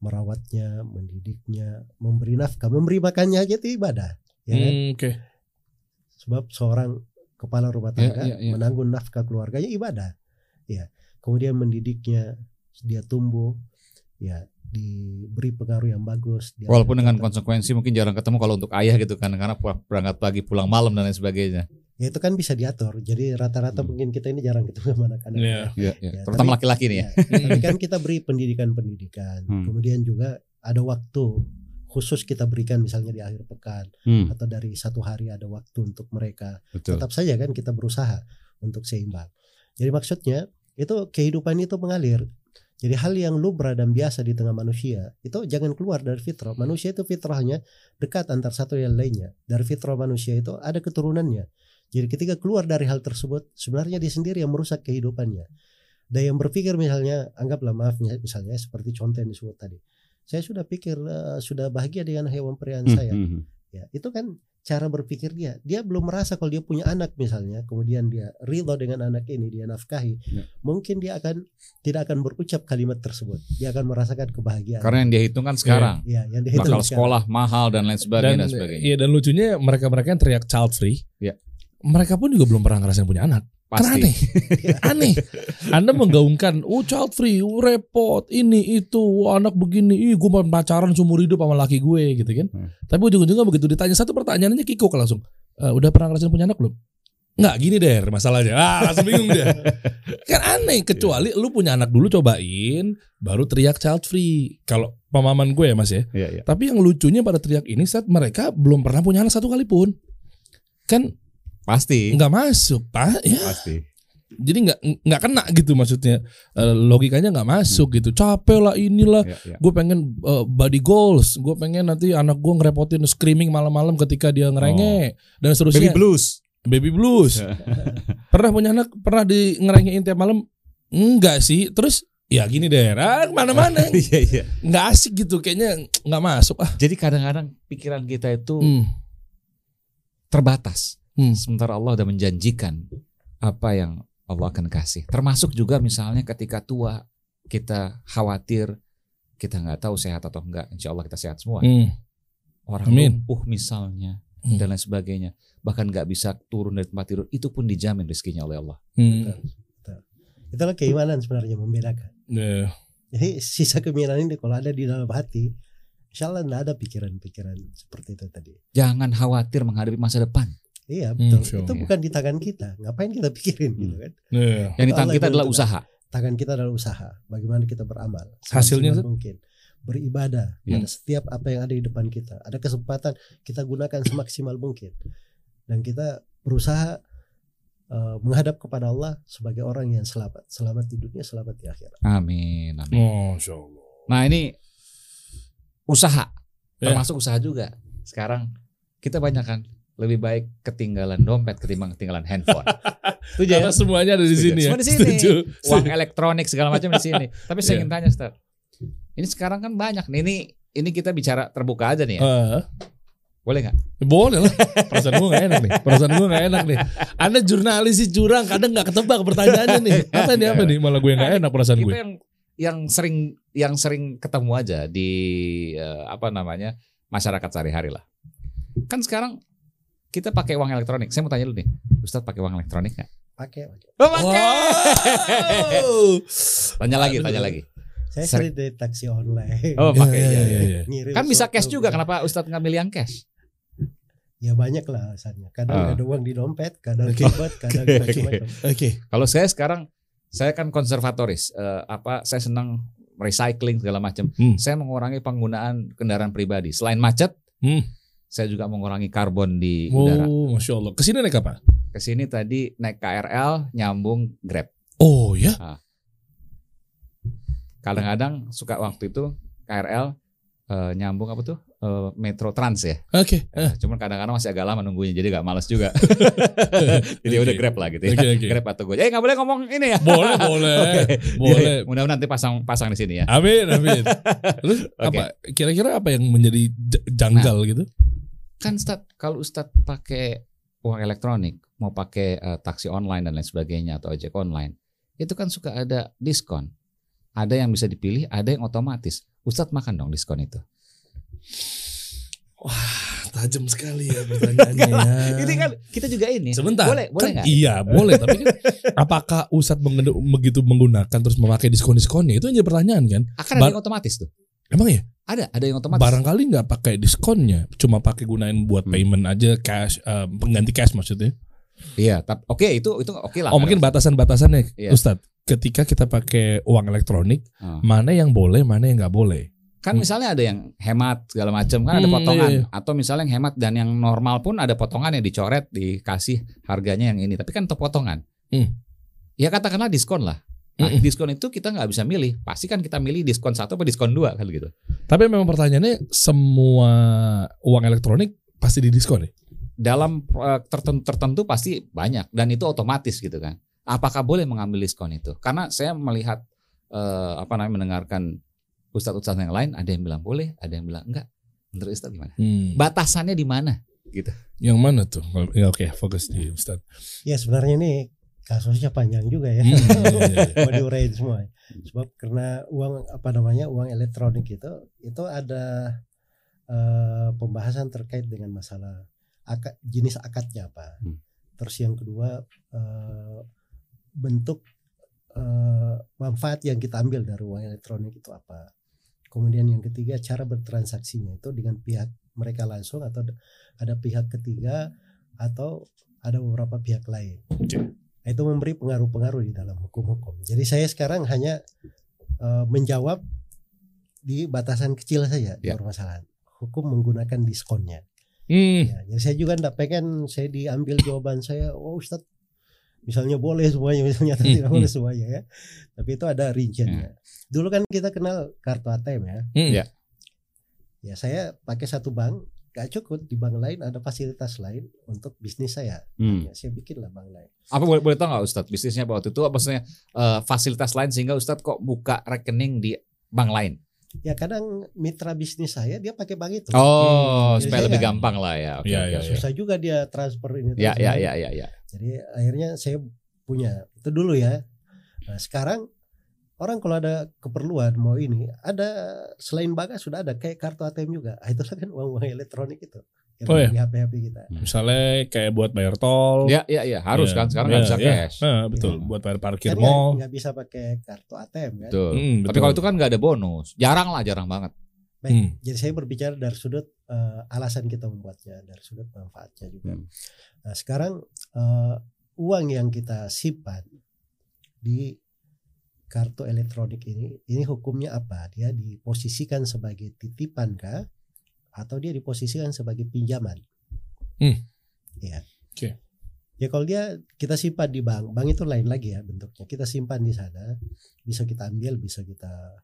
B: merawatnya, mendidiknya, memberi nafkah, memberi makannya aja itu ibadah. Ya kan?
C: Hmm, Oke.
B: Sebab seorang kepala rumah
A: Ya,
B: tangga
A: ya, ya.
B: menanggung nafkah keluarganya ibadah. Ya. Kemudian mendidiknya, dia tumbuh, ya diberi pengaruh yang bagus.
A: Walaupun dengan konsekuensi mungkin jarang ketemu kalau untuk ayah gitu kan karena berangkat pagi pulang malam dan lain sebagainya.
B: ya itu kan bisa diatur. Jadi rata-rata
A: Hmm.
B: mungkin kita ini jarang ketemu sama anak-anak.
C: Iya.
A: Iya, iya.
B: Ya,
A: Terutama laki-laki nih ya.
B: Ya, tapi kan kita beri pendidikan-pendidikan.
D: Hmm.
B: Kemudian juga ada waktu khusus kita berikan misalnya di akhir pekan
D: Hmm.
B: atau dari satu hari ada waktu untuk mereka.
A: Betul.
B: Tetap saja kan kita berusaha untuk seimbang. Jadi maksudnya itu kehidupan itu mengalir. Jadi hal yang lumrah dan biasa di tengah manusia itu jangan keluar dari fitrah. Manusia itu fitrahnya dekat antar satu yang lainnya. Dari fitrah manusia itu ada keturunannya. Jadi ketika keluar dari hal tersebut sebenarnya dia sendiri yang merusak kehidupannya. Dan yang berpikir misalnya anggaplah maaf misalnya seperti contoh yang disebut tadi. Saya sudah pikir eh, sudah bahagia dengan hewan peliharaan
D: Hmm.
B: saya
D: Hmm.
B: ya itu kan cara berpikir dia dia belum merasa kalau dia punya anak misalnya kemudian dia ridho dengan anak ini dia nafkahi
D: Ya.
B: mungkin dia akan tidak akan berucap kalimat tersebut dia akan merasakan kebahagiaan
A: Karena yang dia hitung kan sekarang.
B: ya yang dihitung
A: Bakal
B: sekarang.
A: sekolah mahal dan lain sebagainya dan,
C: Dan
A: sebagainya.
C: iya dan lucunya mereka-mereka yang teriak child free.
A: Iya.
C: Mereka pun juga belum pernah ngerasain punya anak. Kan
A: Pasti.
C: aneh. aneh. Anda menggaungkan, oh child free, oh, repot, ini itu, wah, anak begini, ih gue mau pacaran seumur hidup sama laki gue gitu kan.
D: Hmm.
C: Tapi ujung-ujungnya begitu ditanya satu pertanyaannya kikuk langsung. "Eh, udah pernah ngerasain punya anak belum? Nggak gini deh masalahnya. Ah langsung bingung dia. kan aneh kecuali lu punya anak dulu cobain baru teriak child free. Kalau pemahaman gue ya Mas ya.
D: Iya, iya.
C: Tapi yang lucunya pada teriak ini saat mereka belum pernah punya anak satu kali pun. Kan
A: Pasti.
C: nggak masuk, Pak. Ya,
D: Pasti.
C: jadi nggak nggak kena gitu maksudnya. Eh, logikanya nggak masuk gitu. Capek lah inilah.
D: Iya, iya.
C: Gue pengen eh, body goals. Gue pengen nanti anak gue ngerepotin screaming malam-malam ketika dia ngerenge dan
A: Baby
C: seterusnya.
A: blues.
C: Baby blues. pernah punya anak pernah di ngerengein tiap malam? Enggak sih. Terus ya gini deh, ah, ke mana-mana
A: Iya, iya.
C: nggak asik gitu. Kayaknya nggak masuk ah.
A: Jadi kadang-kadang pikiran kita itu
C: Hmm.
A: terbatas.
C: Hmm.
A: Sementara Allah sudah menjanjikan apa yang Allah akan kasih. Termasuk juga misalnya ketika tua kita khawatir kita nggak tahu sehat atau enggak. Insya Allah kita sehat semua.
C: Hmm.
A: Orang
C: Amin.
A: lumpuh misalnya
C: Hmm.
A: dan lain sebagainya. Bahkan nggak bisa turun dari tempat tidur. Itu pun dijamin rezekinya oleh Allah.
C: Hmm.
B: itulah keimanan sebenarnya membedakan
C: Ya.
B: jadi sisa keimanan ini kalau ada di dalam hati Insya Allah tidak ada pikiran-pikiran seperti itu tadi.
A: Jangan khawatir menghadapi masa depan.
B: Iya
C: Hmm,
B: betul.
C: insya
B: itu bukan di tangan kita. Ngapain kita pikirin gitu kan?
C: Ya.
A: Yang di tangan kita adalah usaha.
B: tangan kita adalah usaha. Bagaimana kita beramal.
C: Hasilnya,
B: mungkin beribadah
C: Hmm.
B: pada setiap apa yang ada di depan kita. Ada kesempatan kita gunakan semaksimal mungkin. Dan kita berusaha uh, menghadap kepada Allah sebagai orang yang selamat, selamat di dunia, selamat di akhirat.
A: Amin. Amin.
C: Masya Allah.
A: Nah ini usaha,
C: Ya.
A: termasuk usaha juga. Sekarang kita banyak kan lebih baik ketinggalan dompet ketimbang ketinggalan handphone. Setuju ya?
C: Karena semuanya ada di
A: Setuju.
C: sini ya.
A: Semua di sini.
C: Setuju.
A: Uang elektronik segala macam di sini. Tapi saya
C: Iya.
A: ingin tanya, Ustaz. Ini sekarang kan banyak nih. Ini ini kita bicara terbuka aja nih ya.
C: Eh,
A: Boleh nggak?
C: boleh lah. Perasaan gue gak enak nih. Perasaan gue gak enak nih. Anda jurnalis sih curang, kadang gak ketebak pertanyaannya nih. Apa nih apa nih? Malah gue gak enak perasaan
A: Kita
C: gue.
A: yang yang sering yang sering ketemu aja di eh, apa namanya masyarakat sehari-hari lah. Kan sekarang kita pakai uang elektronik. Saya mau tanya dulu nih, Ustadz pakai uang elektronik nggak?
B: pakai pakai.
A: Oh, pakai.
C: Wow.
A: Tanya lagi, tanya lagi.
B: Saya
A: Sering.
B: di taksi online.
A: Oh, pakai
C: Iya,
A: ya.
C: iya, iya.
B: Ngirim
A: Kan bisa cash juga. Kenapa Ustadz nggak milih yang cash?
B: Ya banyak lah alasannya. Kadang
A: Ah.
B: ada uang di dompet, kadang
C: Oke.
B: ribet, kadang macam-macam.
C: Oke.
A: Kalau saya sekarang saya kan konservatoris. Eh, apa? Saya senang recycling segala macam.
C: Hmm.
A: Saya mengurangi penggunaan kendaraan pribadi. Selain macet,
C: Hmm.
A: Saya juga mengurangi karbon di udara.
C: Oh, masya Allah. Ke sini naik apa?
A: Ke sini tadi naik KRL, nyambung Grab.
C: Oh ya.
A: Kadang-kadang suka waktu itu KRL eh, nyambung apa tuh Eh, Metro Trans ya.
C: Oke. Eh,
A: Cuman kadang-kadang masih agak lama nunggunya, jadi gak males juga. jadi udah
C: Oke.
A: Grab lah gitu ya.
C: Oke, oke.
A: Grab atau gue. Eh nggak boleh ngomong ini ya.
C: Boleh, boleh.
A: Oke.
C: Boleh.
A: Ya, Mudah-mudahan nanti pasang pasang di sini ya.
C: Amin, amin. Terus
A: Oke.
C: apa? Kira-kira apa yang menjadi janggal gitu?
A: Kan Ustad, kalau Ustad pakai uang elektronik, mau pakai eh, taksi online dan lain sebagainya atau ojek online, itu kan suka ada diskon. Ada yang bisa dipilih, ada yang otomatis. Ustadz makan dong diskon itu.
C: Wah, tajam sekali ya pertanyaannya. ya.
A: Ini kan kita juga ini.
C: Sebentar.
A: Boleh, boleh
C: kan? Iya, boleh. Tapi kan, apakah Ustadz mengen- begitu menggunakan terus memakai diskon-diskonnya itu aja pertanyaan kan?
A: Akan ada yang otomatis tuh.
C: Emang ya?
A: Ada, ada yang otomatis.
C: Barangkali nggak pakai diskonnya, cuma pakai gunain buat
A: Hmm.
C: payment aja cash, eh, pengganti cash maksudnya.
A: Iya, tapi oke itu itu oke lah.
C: Oh mungkin batasan-batasannya,
A: Iya.
C: Ustadz. Ketika kita pakai uang elektronik,
A: Ah.
C: mana yang boleh, mana yang nggak boleh.
A: Kan misalnya ada yang hemat segala macam kan ada
C: Hmm,
A: potongan
C: iya, iya.
A: atau misalnya yang hemat dan yang normal pun ada potongan yang dicoret dikasih harganya yang ini tapi kan itu potongan.
C: Hmm.
A: Ya katakanlah diskon lah. Nah,
C: Mm-mm.
A: diskon itu kita nggak bisa milih. Pasti kan kita milih diskon satu atau diskon dua kan gitu.
C: Tapi memang pertanyaannya semua uang elektronik pasti didiskon ya?
A: Dalam eh, tertentu, tertentu pasti banyak dan itu otomatis gitu kan. Apakah boleh mengambil diskon itu? Karena saya melihat eh, apa namanya mendengarkan ustadz-ustadz yang lain ada yang bilang boleh, ada yang bilang enggak. Menurut ustadz gimana?
C: Hmm.
A: Batasannya di mana?
C: Yang mana tuh? Ya, Oke, fokus di Ustadz.
B: Ya sebenarnya ini kasusnya panjang juga ya.
C: Hmm, iya, iya, iya.
B: Semua. Sebab karena uang apa namanya uang elektronik itu itu ada eh, pembahasan terkait dengan masalah akad, jenis akadnya apa.
A: Hmm.
B: Terus yang kedua eh, bentuk eh, manfaat yang kita ambil dari uang elektronik itu apa. Kemudian yang ketiga cara bertransaksinya itu dengan pihak mereka langsung atau ada pihak ketiga atau ada beberapa pihak lain. Nah, itu memberi pengaruh-pengaruh di dalam hukum-hukum. Jadi saya sekarang hanya eh, menjawab di batasan kecil saja di
A: Ya.
B: permasalahan. Hukum menggunakan diskonnya.
C: Hmm.
B: Ya, jadi saya juga tidak pengen saya diambil jawaban saya, oh Ustaz, misalnya boleh semuanya, misalnya tidak
C: Hmm,
B: boleh semuanya ya. Tapi itu ada rinciannya. Dulu kan kita kenal kartu ATM ya.
C: Hmm.
A: Ya.
B: Ya saya pakai satu bank, gak cukup di bank lain ada fasilitas lain untuk bisnis saya.
A: Hmm.
B: Ya, saya bikinlah bank lain.
A: Apa boleh, boleh tahu nggak Ustadz bisnisnya waktu itu apa maksudnya eh, fasilitas lain sehingga Ustadz kok buka rekening di bank lain?
B: Ya kadang mitra bisnis saya dia pakai bank itu.
A: Oh,
B: Jadi
A: supaya lebih gampang lah ya. Oke,
C: Iya,
A: oke,
C: iya.
B: Susah juga dia transfer ini.
A: Ya,
B: transfer
A: ya, ya, ya, ya.
B: Jadi akhirnya saya punya itu dulu ya. Nah, sekarang orang kalau ada keperluan mau ini ada selain bank sudah ada kayak kartu ATM juga. Ah, itu kan uang-uang elektronik itu. Yang
C: Oh,
B: ada
C: ya?
B: Di HP-HP kita.
C: Misalnya kayak buat bayar tol.
A: Ya, ya, ya, harus
C: Ya,
A: kan sekarang nggak
C: ya,
A: bisa
C: ya.
A: cash.
C: Nah, betul,
A: Ya.
C: buat bayar parkir
B: Kan
C: mall.
B: nggak bisa pakai kartu ATM kan.
A: Betul.
C: Hmm,
A: Tapi
C: betul.
A: kalau itu kan nggak ada bonus. Jarang lah, jarang banget.
B: Baik,
C: Hmm.
B: jadi saya berbicara dari sudut eh, alasan kita membuatnya, dari sudut manfaatnya juga.
A: Hmm.
B: Nah, sekarang eh, uang yang kita simpan di kartu elektronik ini, ini hukumnya apa? Dia diposisikan sebagai titipan kah? Atau dia diposisikan sebagai pinjaman?
C: Hmm.
B: Ya.
C: Oke.
B: Ya kalau dia kita simpan di bank, bank itu lain lagi ya bentuknya. Kita simpan di sana, bisa kita ambil, bisa kita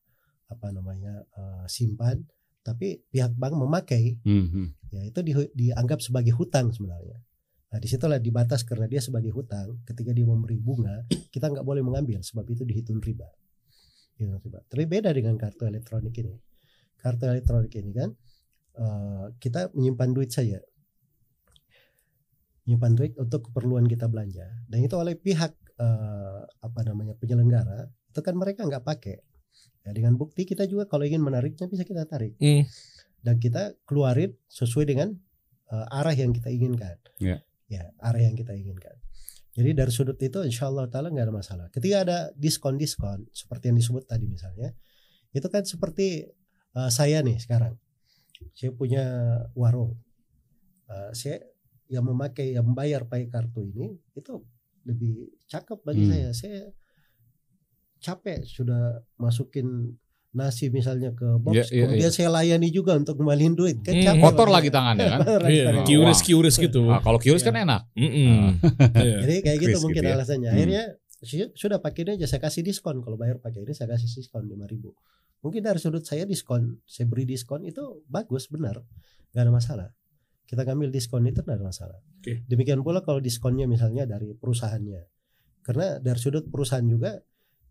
B: apa namanya eh, simpan, tapi pihak bank memakai
A: Hmm,
B: ya itu di- dianggap sebagai hutang sebenarnya. Nah di situlah dibatas karena dia sebagai hutang. Ketika dia memberi bunga, kita nggak boleh mengambil sebab itu dihitung riba. Dihitung riba. Tapi beda dengan kartu elektronik ini. kartu elektronik ini kan eh, kita menyimpan duit saja menyimpan duit untuk keperluan kita belanja dan itu oleh pihak eh, apa namanya penyelenggara itu kan mereka nggak pakai ya dengan bukti kita juga kalau ingin menariknya bisa kita tarik
C: Hmm.
B: dan kita keluarin sesuai dengan eh, arah yang kita inginkan
A: Ya.
B: Ya arah yang kita inginkan. Jadi dari sudut itu insya Allah taala nggak ada masalah. Ketika ada diskon diskon seperti yang disebut tadi misalnya itu kan seperti eh, saya nih sekarang. Saya punya warung. Eh, saya yang memakai yang membayar pakai kartu ini itu lebih cakep bagi
A: Hmm.
B: saya. Saya capek sudah masukin nasi misalnya ke box
A: Iya, iya,
B: kemudian saya layani juga untuk ngembaliin duit kan
C: Hmm.
B: capek
A: Kotor
B: bagi
A: lagi tangannya kan.
B: Lagi
C: Iya, kiuris gitu.
A: Nah, kalau kiuris
B: Iya.
A: kan enak.
C: Mm-mm. Iya.
B: Jadi kayak gitu
A: Kris
B: mungkin
A: gitu ya.
B: alasannya.
A: Hmm.
B: Akhirnya su- sudah pakai ini aja saya kasih diskon kalau bayar pakai ini saya kasih diskon 5000 Mungkin dari sudut saya diskon, saya beri diskon itu bagus benar, nggak ada masalah. Kita ngambil diskon itu nggak ada masalah.
C: Oke.
B: Demikian pula kalau diskonnya misalnya dari perusahaannya, karena dari sudut perusahaan juga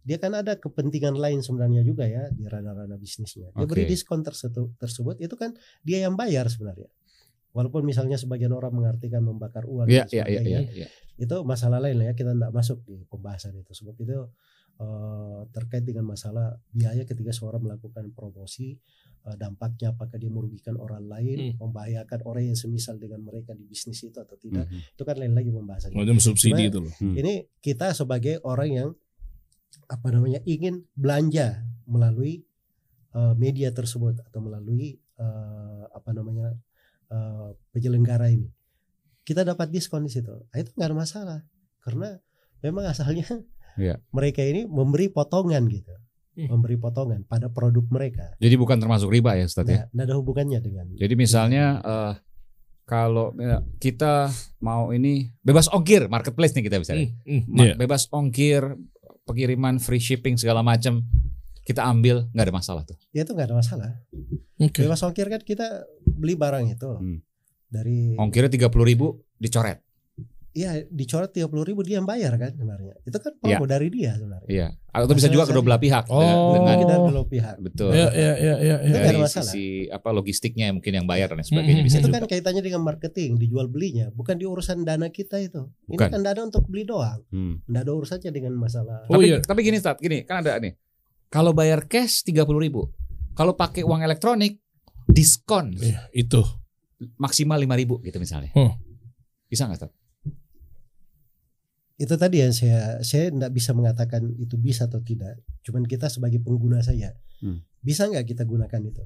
B: dia kan ada kepentingan lain sebenarnya juga ya di ranah-ranah bisnisnya. Dia beri
A: Oke.
B: diskon tersebut, tersebut itu kan dia yang bayar sebenarnya. Walaupun misalnya sebagian orang mengartikan membakar uang dan
A: iya, iya,
B: sebagainya,
A: iya. iya.
B: itu masalah lain lah ya kita tidak masuk di pembahasan itu sebab itu eh, terkait dengan masalah biaya ketika seorang melakukan promosi eh, dampaknya apakah dia merugikan orang lain membahayakan orang yang semisal dengan mereka di bisnis itu atau tidak
A: Mhm.
B: itu kan lain lagi pembahasannya
C: Macam subsidi
B: Cuma-
C: itu loh.
A: Hmm.
B: ini kita sebagai orang yang apa namanya ingin belanja melalui eh, media tersebut atau melalui eh, apa namanya eh, penyelenggara ini kita dapat diskon di situ Nah, itu nggak ada masalah karena memang asalnya
A: Iya.
B: mereka ini memberi potongan gitu
C: Hmm.
B: memberi potongan pada produk mereka
A: Jadi bukan termasuk riba ya Ustaz ya.
B: nah, nggak ada hubungannya dengan
A: Jadi misalnya eh, kalau ya, kita mau ini bebas ongkir marketplace nih kita bisa.
C: Hmm,
A: Ma-
C: iya.
A: Bebas ongkir, pengiriman free shipping segala macam kita ambil nggak ada masalah tuh.
B: ya itu nggak ada masalah
C: Oke.
B: bebas ongkir kan kita beli barang itu
A: Hmm.
B: dari
A: Ongkirnya tiga puluh ribu dicoret.
B: Iya dicoret tiga puluh ribu dia yang bayar kan sebenarnya itu kan promo dari dia sebenarnya
A: Iya. Atau bisa juga kedua belah pihak
C: Oh.
A: dengan,
B: kita dulu pihak
A: betul.
C: Iya, iya, iya, iya, iya.
B: Itu nggak ada
A: Dari
B: masalah.
A: sisi apa logistiknya mungkin yang bayar dan sebagainya
C: Hmm,
A: bisa
B: itu
A: juga.
B: kan kaitannya dengan marketing dijual belinya bukan di urusan dana kita itu ini
A: Bukan.
B: kan dana untuk beli doang
A: Hmm.
B: nggak ada urusannya dengan masalah
C: Oh,
A: tapi
C: iya.
A: tapi gini Stat, gini kan ada nih. Kalau bayar cash tiga puluh ribu, kalau pakai uang elektronik diskon
C: Iya, itu.
A: maksimal lima ribu gitu misalnya.
C: Hmm.
A: Bisa nggak Stat?
B: Itu tadi yang saya saya nggak bisa mengatakan itu bisa atau tidak. Cuman kita sebagai pengguna saja.
A: Hmm.
B: bisa nggak kita gunakan itu?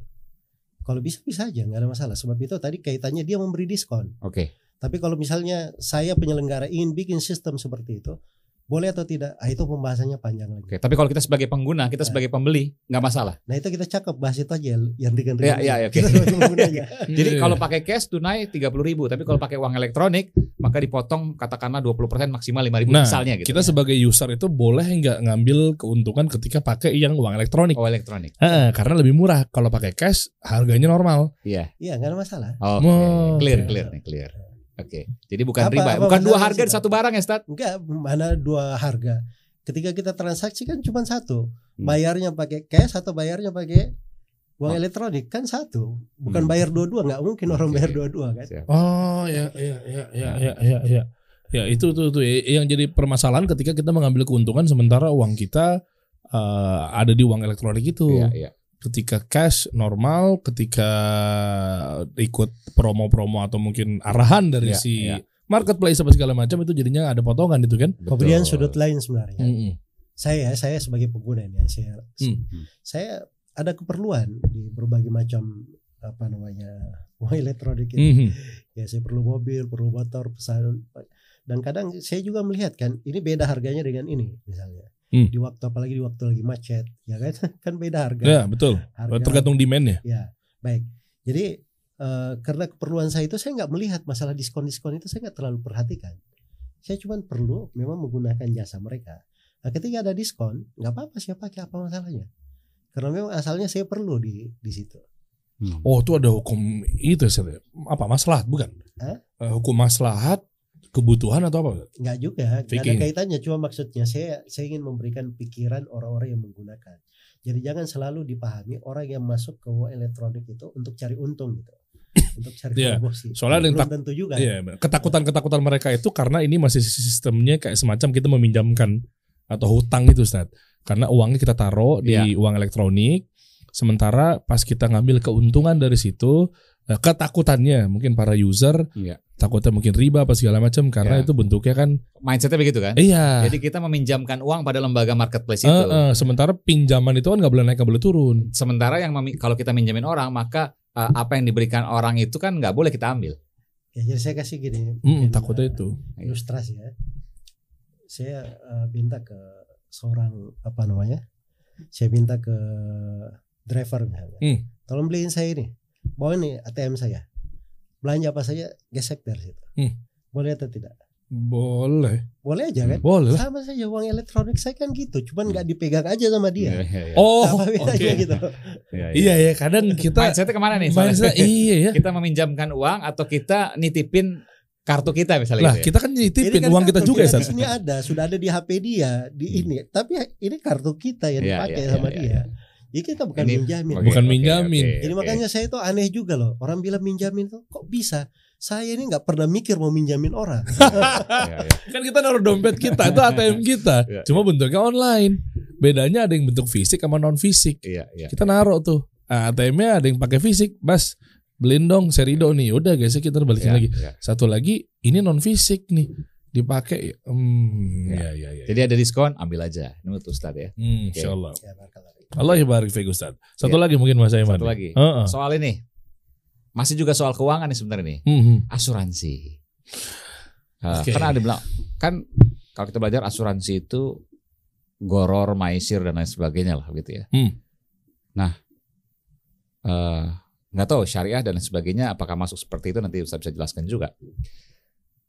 B: Kalau bisa bisa aja nggak ada masalah. Sebab itu tadi kaitannya dia memberi diskon.
A: Oke.
B: Tapi kalau misalnya saya penyelenggara ingin bikin sistem seperti itu, boleh atau tidak? Ah, itu pembahasannya panjang lagi.
A: Oke. Tapi kalau kita sebagai pengguna, kita
B: Nah.
A: sebagai pembeli nggak masalah.
B: Nah itu kita cakep bahas itu aja yang ringan
A: Iya,
B: ringan.
A: iya, iya, oke.
B: Kita sebagai penggunanya.
A: Jadi
C: Iya.
A: kalau pakai cash tunai tiga puluh ribu, tapi kalau pakai uang elektronik maka dipotong katakanlah 20% maksimal lima ribu
C: Nah,
A: misalnya gitu.
C: kita sebagai user itu boleh nggak ngambil keuntungan ketika pakai yang uang elektronik?
A: oh elektronik.
C: Heeh, karena lebih murah. Kalau pakai cash harganya normal.
A: Iya.
B: Iya nggak ada masalah.
A: Oke.
C: Oh,
A: clear,
C: oke.
A: clear nih, clear. Oke. Jadi bukan
B: Apa-
A: riba,
B: apa
A: bukan dua harga di satu barang ya, Stat?
B: Enggak, mana dua harga. Ketika kita transaksi kan cuma satu.
A: Hmm.
B: Bayarnya pakai cash atau bayarnya pakai uang
A: Oh.
B: elektronik kan satu. Bukan
A: Hmm.
B: bayar dua-dua, nggak mungkin orang bayar dua-dua kan.
A: Siap.
C: Oh ya ya ya ya ya ya ya. Ya itu tuh tuh yang jadi permasalahan ketika kita mengambil keuntungan sementara uang kita eh, ada di uang elektronik itu.
A: Iya, iya.
C: Ketika cash normal, ketika ikut promo-promo atau mungkin arahan dari
A: Iya,
C: si
A: iya.
C: marketplace apa segala macam itu jadinya ada potongan itu kan.
B: Kemudian
A: Betul.
B: sudut lain sebenarnya.
C: Mm-mm.
B: Saya saya sebagai pengguna ini ya, saya
C: Hmm.
B: saya ada keperluan di berbagai macam apa namanya uang elektronik itu.
C: Mhm.
B: Ya saya perlu mobil, perlu motor, pesan dan kadang saya juga melihat kan ini beda harganya dengan ini misalnya.
C: Hmm.
B: Di waktu apalagi di waktu lagi macet, ya kan? kan beda harga.
C: Ya betul.
B: harga
C: Tergantung demand ya.
B: Ya, baik. Jadi eh, karena keperluan saya itu saya nggak melihat masalah diskon-diskon itu saya nggak terlalu perhatikan. Saya cuma perlu memang menggunakan jasa mereka. Nah, ketika ada diskon, nggak apa-apa saya pakai apa masalahnya. Karena memang asalnya saya perlu di di situ.
A: Hmm.
C: Oh itu ada hukum itu apa maslahat bukan?
B: Hah?
C: Eh, hukum maslahat kebutuhan atau apa?
B: Nggak juga, nggak ada kaitannya. Cuma maksudnya saya saya ingin memberikan pikiran orang-orang yang menggunakan. Jadi jangan selalu dipahami orang yang masuk ke uang elektronik itu untuk cari untung gitu. untuk cari
C: Iya.
B: promosi.
C: Soalnya
B: Belum
C: tak-
B: tentu juga.
C: Iya, benar. ketakutan-ketakutan mereka itu karena ini masih sistemnya kayak semacam kita meminjamkan atau hutang itu, Ustaz. Karena uangnya kita taruh di
A: Iya.
C: uang elektronik, sementara pas kita ngambil keuntungan dari situ, eh, ketakutannya mungkin para user
A: Iya.
C: Takutnya mungkin riba apa segala macam karena
A: Iya.
C: itu bentuknya kan
A: Mindsetnya begitu kan?
C: iya.
A: Jadi kita meminjamkan uang pada lembaga marketplace itu.
C: eh, sementara pinjaman itu kan nggak boleh naik nggak boleh turun.
A: Sementara yang kalau kita minjamin orang maka eh, apa yang diberikan orang itu kan nggak boleh kita ambil.
B: Ya, jadi saya kasih gini. Mungkin,
C: takutnya
B: eh,
C: itu.
B: ilustrasi ya. Saya eh, minta ke seorang apa namanya? Saya minta ke driver misalnya.
C: Hmm.
B: Tolong beliin saya ini. Bawa ini ATM saya. Belanja apa saja gesek dari situ.
C: Hmm.
B: Boleh atau tidak?
C: Boleh.
B: Boleh aja kan?
C: Boleh.
B: Sama saja uang elektronik saya kan gitu. Cuman nggak dipegang aja sama dia.
A: Iya, iya, iya.
C: Oh,
B: gitu?
A: Iya, iya.
C: Iya ya, kadang kita
A: Mindsetnya ke mana nih?
C: mindset iya ya.
A: kita meminjamkan uang atau kita nitipin kartu kita misalnya
C: Lah,
A: gitu ya?
C: kita kan nitipin
B: kan
C: uang kita juga ya,
B: di
C: Sat.
B: sini ada, sudah ada di HP dia, di ini. Tapi ini kartu kita yang dipakai
A: iya,
B: sama
A: iya,
B: dia.
A: Iya.
B: Jadi kita bukan
A: Ini-
B: minjamin.
A: Oke,
C: Bukan minjamin.
A: oke,
B: Jadi
A: oke.
B: makanya saya itu aneh juga loh. Orang bilang minjamin tuh kok bisa? Saya ini nggak pernah mikir mau minjamin orang.
A: Iya, iya.
C: Kan kita naruh dompet kita, itu ATM kita.
A: Iya,
C: Cuma bentuknya online. Bedanya ada yang bentuk fisik sama non fisik.
A: Iya, iya.
C: Kita naruh tuh. Ah, ATM-nya ada yang pakai fisik, Mas. Beliin dong serido nih. Udah guys, kita balikin
A: Iya,
C: lagi.
A: iya.
C: Satu lagi, ini non fisik nih. Dipakai. Hmm,
A: Iya.
C: ya ya ya.
A: Jadi ada diskon, ambil aja. Menurut Ustadz ya.
C: Hmm, insyaallah.
B: ya.
C: Allah yabarik fiik Ustaz. Satu
A: Iya.
C: lagi mungkin Mas Aiman.
A: Satu lagi.
C: Heeh.
A: Soal ini. Masih juga soal keuangan nih sebenarnya nih.
C: Hmm, hmm.
A: Asuransi.
C: Oke.
A: Karena ada bilang kan kalau kita belajar asuransi itu goror, maisir dan lain sebagainya lah gitu ya.
C: Hmm.
A: Nah, eh, nggak tahu syariah dan lain sebagainya apakah masuk seperti itu nanti Ustaz bisa jelaskan juga.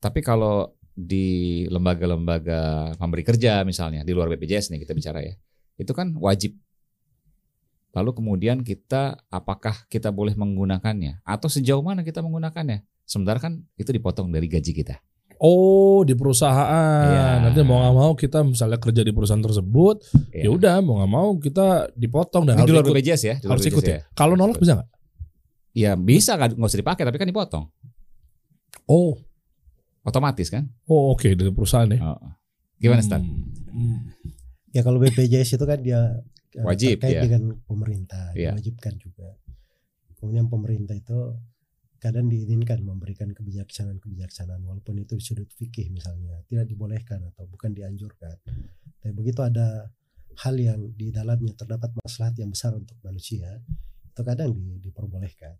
A: Tapi kalau di lembaga-lembaga pemberi kerja misalnya di luar BPJS nih kita bicara ya, itu kan wajib. Lalu kemudian kita apakah kita boleh menggunakannya atau sejauh mana kita menggunakannya? Sementara kan itu dipotong dari gaji kita.
C: Oh, di perusahaan.
A: Iya.
C: Nanti mau nggak mau kita misalnya kerja di perusahaan tersebut, ya udah mau nggak mau kita dipotong dan
A: Ini di
C: harus
A: luar
C: ikut,
A: BPJS ya, di luar
C: harus
A: BPJS
C: ikut ya. Kalau nolak bisa nggak?
A: Ya bisa nggak nggak usah dipakai tapi kan dipotong.
C: Oh,
A: Otomatis kan?
C: oh oke dari perusahaan ya.
A: Oh. Gimana Stan?
C: Hmm.
B: Ya kalau BPJS itu kan dia
A: Wajib,
B: terkait
A: ya.
B: dengan pemerintah,
A: Iya.
B: diwajibkan juga. Kemudian pemerintah itu kadang diizinkan memberikan kebijaksanaan-kebijaksanaan walaupun itu sudut fikih misalnya tidak dibolehkan atau bukan dianjurkan. Tapi begitu ada hal yang di dalamnya terdapat maslahat yang besar untuk manusia, itu kadang di- diperbolehkan.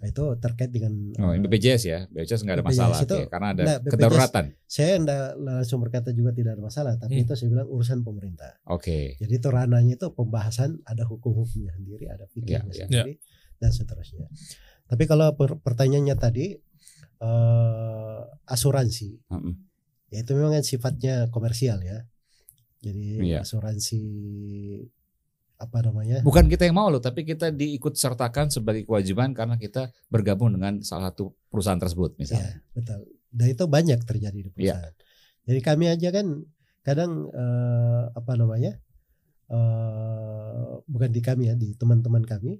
B: Nah, itu terkait dengan
A: Oh,
B: eh,
A: BPJS ya, BPJS nggak ada
B: BPJS
A: masalah
B: itu-
A: oke, karena ada
B: Nah, BPJS
A: kedaruratan.
B: saya enggak langsung berkata juga tidak ada masalah, tapi
C: Hmm.
B: itu saya bilang urusan pemerintah.
A: Oke,
B: Jadi itu ranahnya itu pembahasan ada hukum-hukumnya sendiri, ada fikihnya
A: Ya, ya.
B: sendiri dan seterusnya. Tapi kalau per- pertanyaannya tadi eh, asuransi,
A: Mm-mm.
B: ya itu memang kan sifatnya komersial ya. Jadi
A: Iya.
B: asuransi apa namanya?
A: bukan kita yang mau loh, tapi kita diikut sertakan sebagai kewajiban karena kita bergabung dengan salah satu perusahaan tersebut
B: Ya,
A: misalnya.
B: betul. Dan itu banyak terjadi di
A: Iya.
B: perusahaan. Jadi kami aja kan kadang eh, apa namanya? eh, bukan di kami ya, di teman-teman kami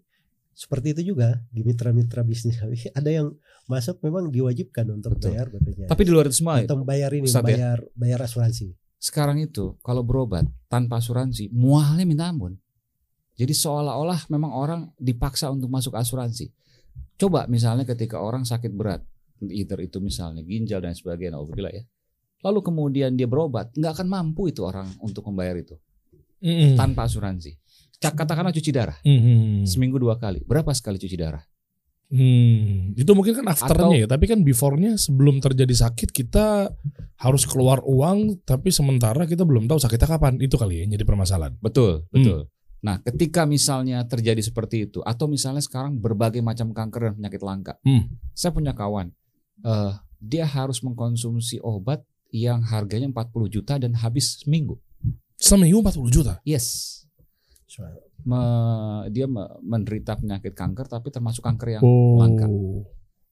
B: seperti itu juga di mitra-mitra bisnis kami ada yang masuk memang diwajibkan untuk
A: Betul.
B: bayar BPJS.
A: Tapi di luar itu semua,
B: atau bayar ini,
A: Ustadz ya?
B: bayar bayar asuransi.
A: sekarang itu kalau berobat tanpa asuransi, muahalnya minta ampun. Jadi seolah-olah memang orang dipaksa untuk masuk asuransi. Coba misalnya ketika orang sakit berat, either itu misalnya ginjal dan sebagainya, alhamdulillah ya. Lalu kemudian dia berobat, nggak akan mampu itu orang untuk membayar itu
C: Mm-mm.
A: tanpa asuransi. Cak- Katakanlah cuci darah,
C: Mm-mm.
A: seminggu dua kali. Berapa sekali cuci darah?
C: Hmm, itu mungkin kan afternya ya, tapi kan before-nya sebelum terjadi sakit kita harus keluar uang, tapi sementara kita belum tahu sakitnya kapan. Itu kali ya, jadi permasalahan.
A: Betul, betul. Nah, ketika misalnya terjadi seperti itu, atau misalnya sekarang berbagai macam kanker dan penyakit langka,
C: Hmm.
A: saya punya kawan, eh, dia harus mengkonsumsi obat yang harganya 40 juta dan habis seminggu.
C: Seminggu 40 juta.
A: Yes, Me- dia me- menderita penyakit kanker, tapi termasuk kanker yang
C: Oh.
A: langka.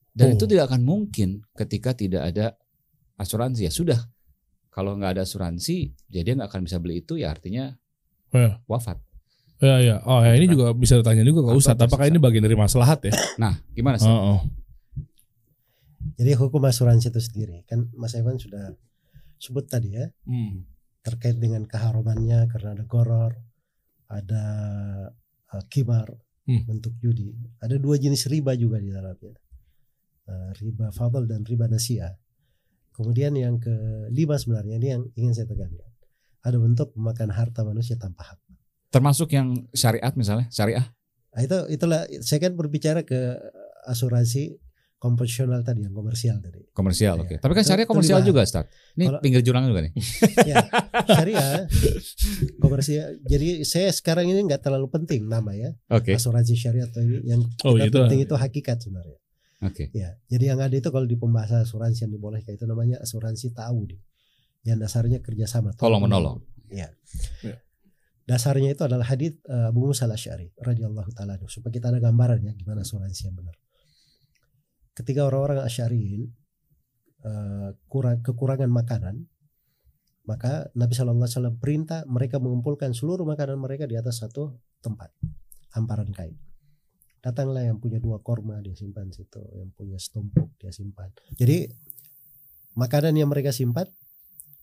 A: Dan
C: Oh.
A: itu tidak akan mungkin ketika tidak ada asuransi. Ya sudah, kalau nggak ada asuransi, jadi dia nggak akan bisa beli itu, ya artinya
C: Ya.
A: wafat.
C: Ya ya. Oh ya ini juga bisa ditanya juga ke Ustadz. Apakah ini bagian dari maslahat ya?
A: Nah, gimana sih?
C: Oh, oh.
B: Jadi hukum asuransi itu sendiri kan Mas Evan sudah sebut tadi ya
C: Hmm.
B: terkait dengan keharamannya karena ada goror, ada uh, kimar
C: Hmm.
B: bentuk judi. Ada dua jenis riba juga di dalamnya. Uh, riba fadl dan riba nasiah. Kemudian yang kelima sebenarnya ini yang ingin saya tekankan. Ada bentuk memakan harta manusia tanpa hak.
A: Termasuk yang syariat misalnya, syariah.
B: Nah, itu itulah saya kan berbicara ke asuransi konvensional tadi yang komersial tadi.
A: Komersial,
B: Iya.
A: oke. Tapi kan syariah komersial juga, Ustaz. Ini
B: Kalau-
A: pinggir jurang juga nih.
B: ya, syariah komersial. Jadi saya sekarang ini nggak terlalu penting nama ya
A: Oke.
B: asuransi syariah atau ini yang
C: Oh,
B: kita
C: itu.
B: penting itu hakikat sebenarnya.
A: Oke.
B: Ya, jadi yang ada itu kalau di pembahasan asuransi yang dibolehkan itu namanya asuransi ta'awudi. Yang dasarnya kerjasama.
A: Tolong menolong.
B: Ya.
C: Ya.
B: Dasarnya itu adalah hadits uh, Abu Musa al-Asy'ari radhiyallahu taala supaya kita ada gambaran ya gimana asuransi yang benar. Ketika orang-orang Asy'ariyin uh, kurang kekurangan makanan, maka Nabi Shallallahu Alaihi Wasallam perintah mereka mengumpulkan seluruh makanan mereka di atas satu tempat, hamparan kain. Datanglah yang punya dua korma dia simpan situ, yang punya setumpuk dia simpan. Jadi makanan yang mereka simpan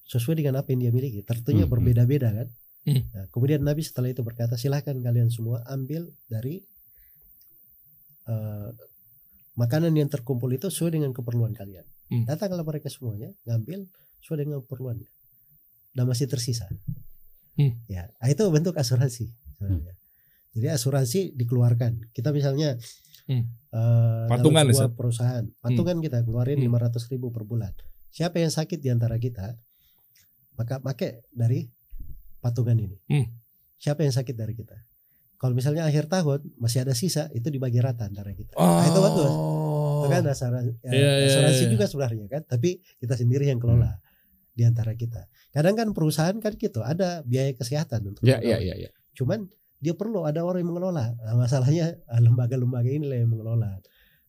B: sesuai dengan apa yang dia miliki. Tentunya
A: Hmm, hmm.
B: berbeda-beda kan.
C: Hmm.
B: Nah, kemudian Nabi setelah itu berkata, silahkan kalian semua ambil dari eh, makanan yang terkumpul itu sesuai dengan keperluan kalian.
C: Hmm.
B: Datanglah mereka semuanya ngambil sesuai dengan keperluannya. Dan masih tersisa.
C: Hmm.
B: Ya, ah, itu bentuk asuransi. sebenarnya. Jadi asuransi dikeluarkan. Kita misalnya
C: Hmm.
B: eh,
C: Patungan,
B: sebuah
C: Ustaz.
B: perusahaan, patungan kita keluarin
C: Hmm.
B: 500 ribu per bulan. Siapa yang sakit di antara kita, maka pakai dari patungan ini.
C: Hmm.
B: Siapa yang sakit dari kita? Kalau misalnya akhir tahun masih ada sisa, itu dibagi rata antara kita.
C: Oh.
B: Nah, itu bagus. Itu kan asuransi, ya,
C: Iya, iya,
B: asuransi
C: iya.
B: juga sebenarnya kan, tapi kita sendiri yang kelola di antara kita. Kadang kan perusahaan kan gitu, ada biaya kesehatan untuk
A: Ya,
B: pegawai.
A: ya, ya, ya.
B: Cuman dia perlu ada orang yang mengelola. Nah, masalahnya ah, lembaga-lembaga inilah yang mengelola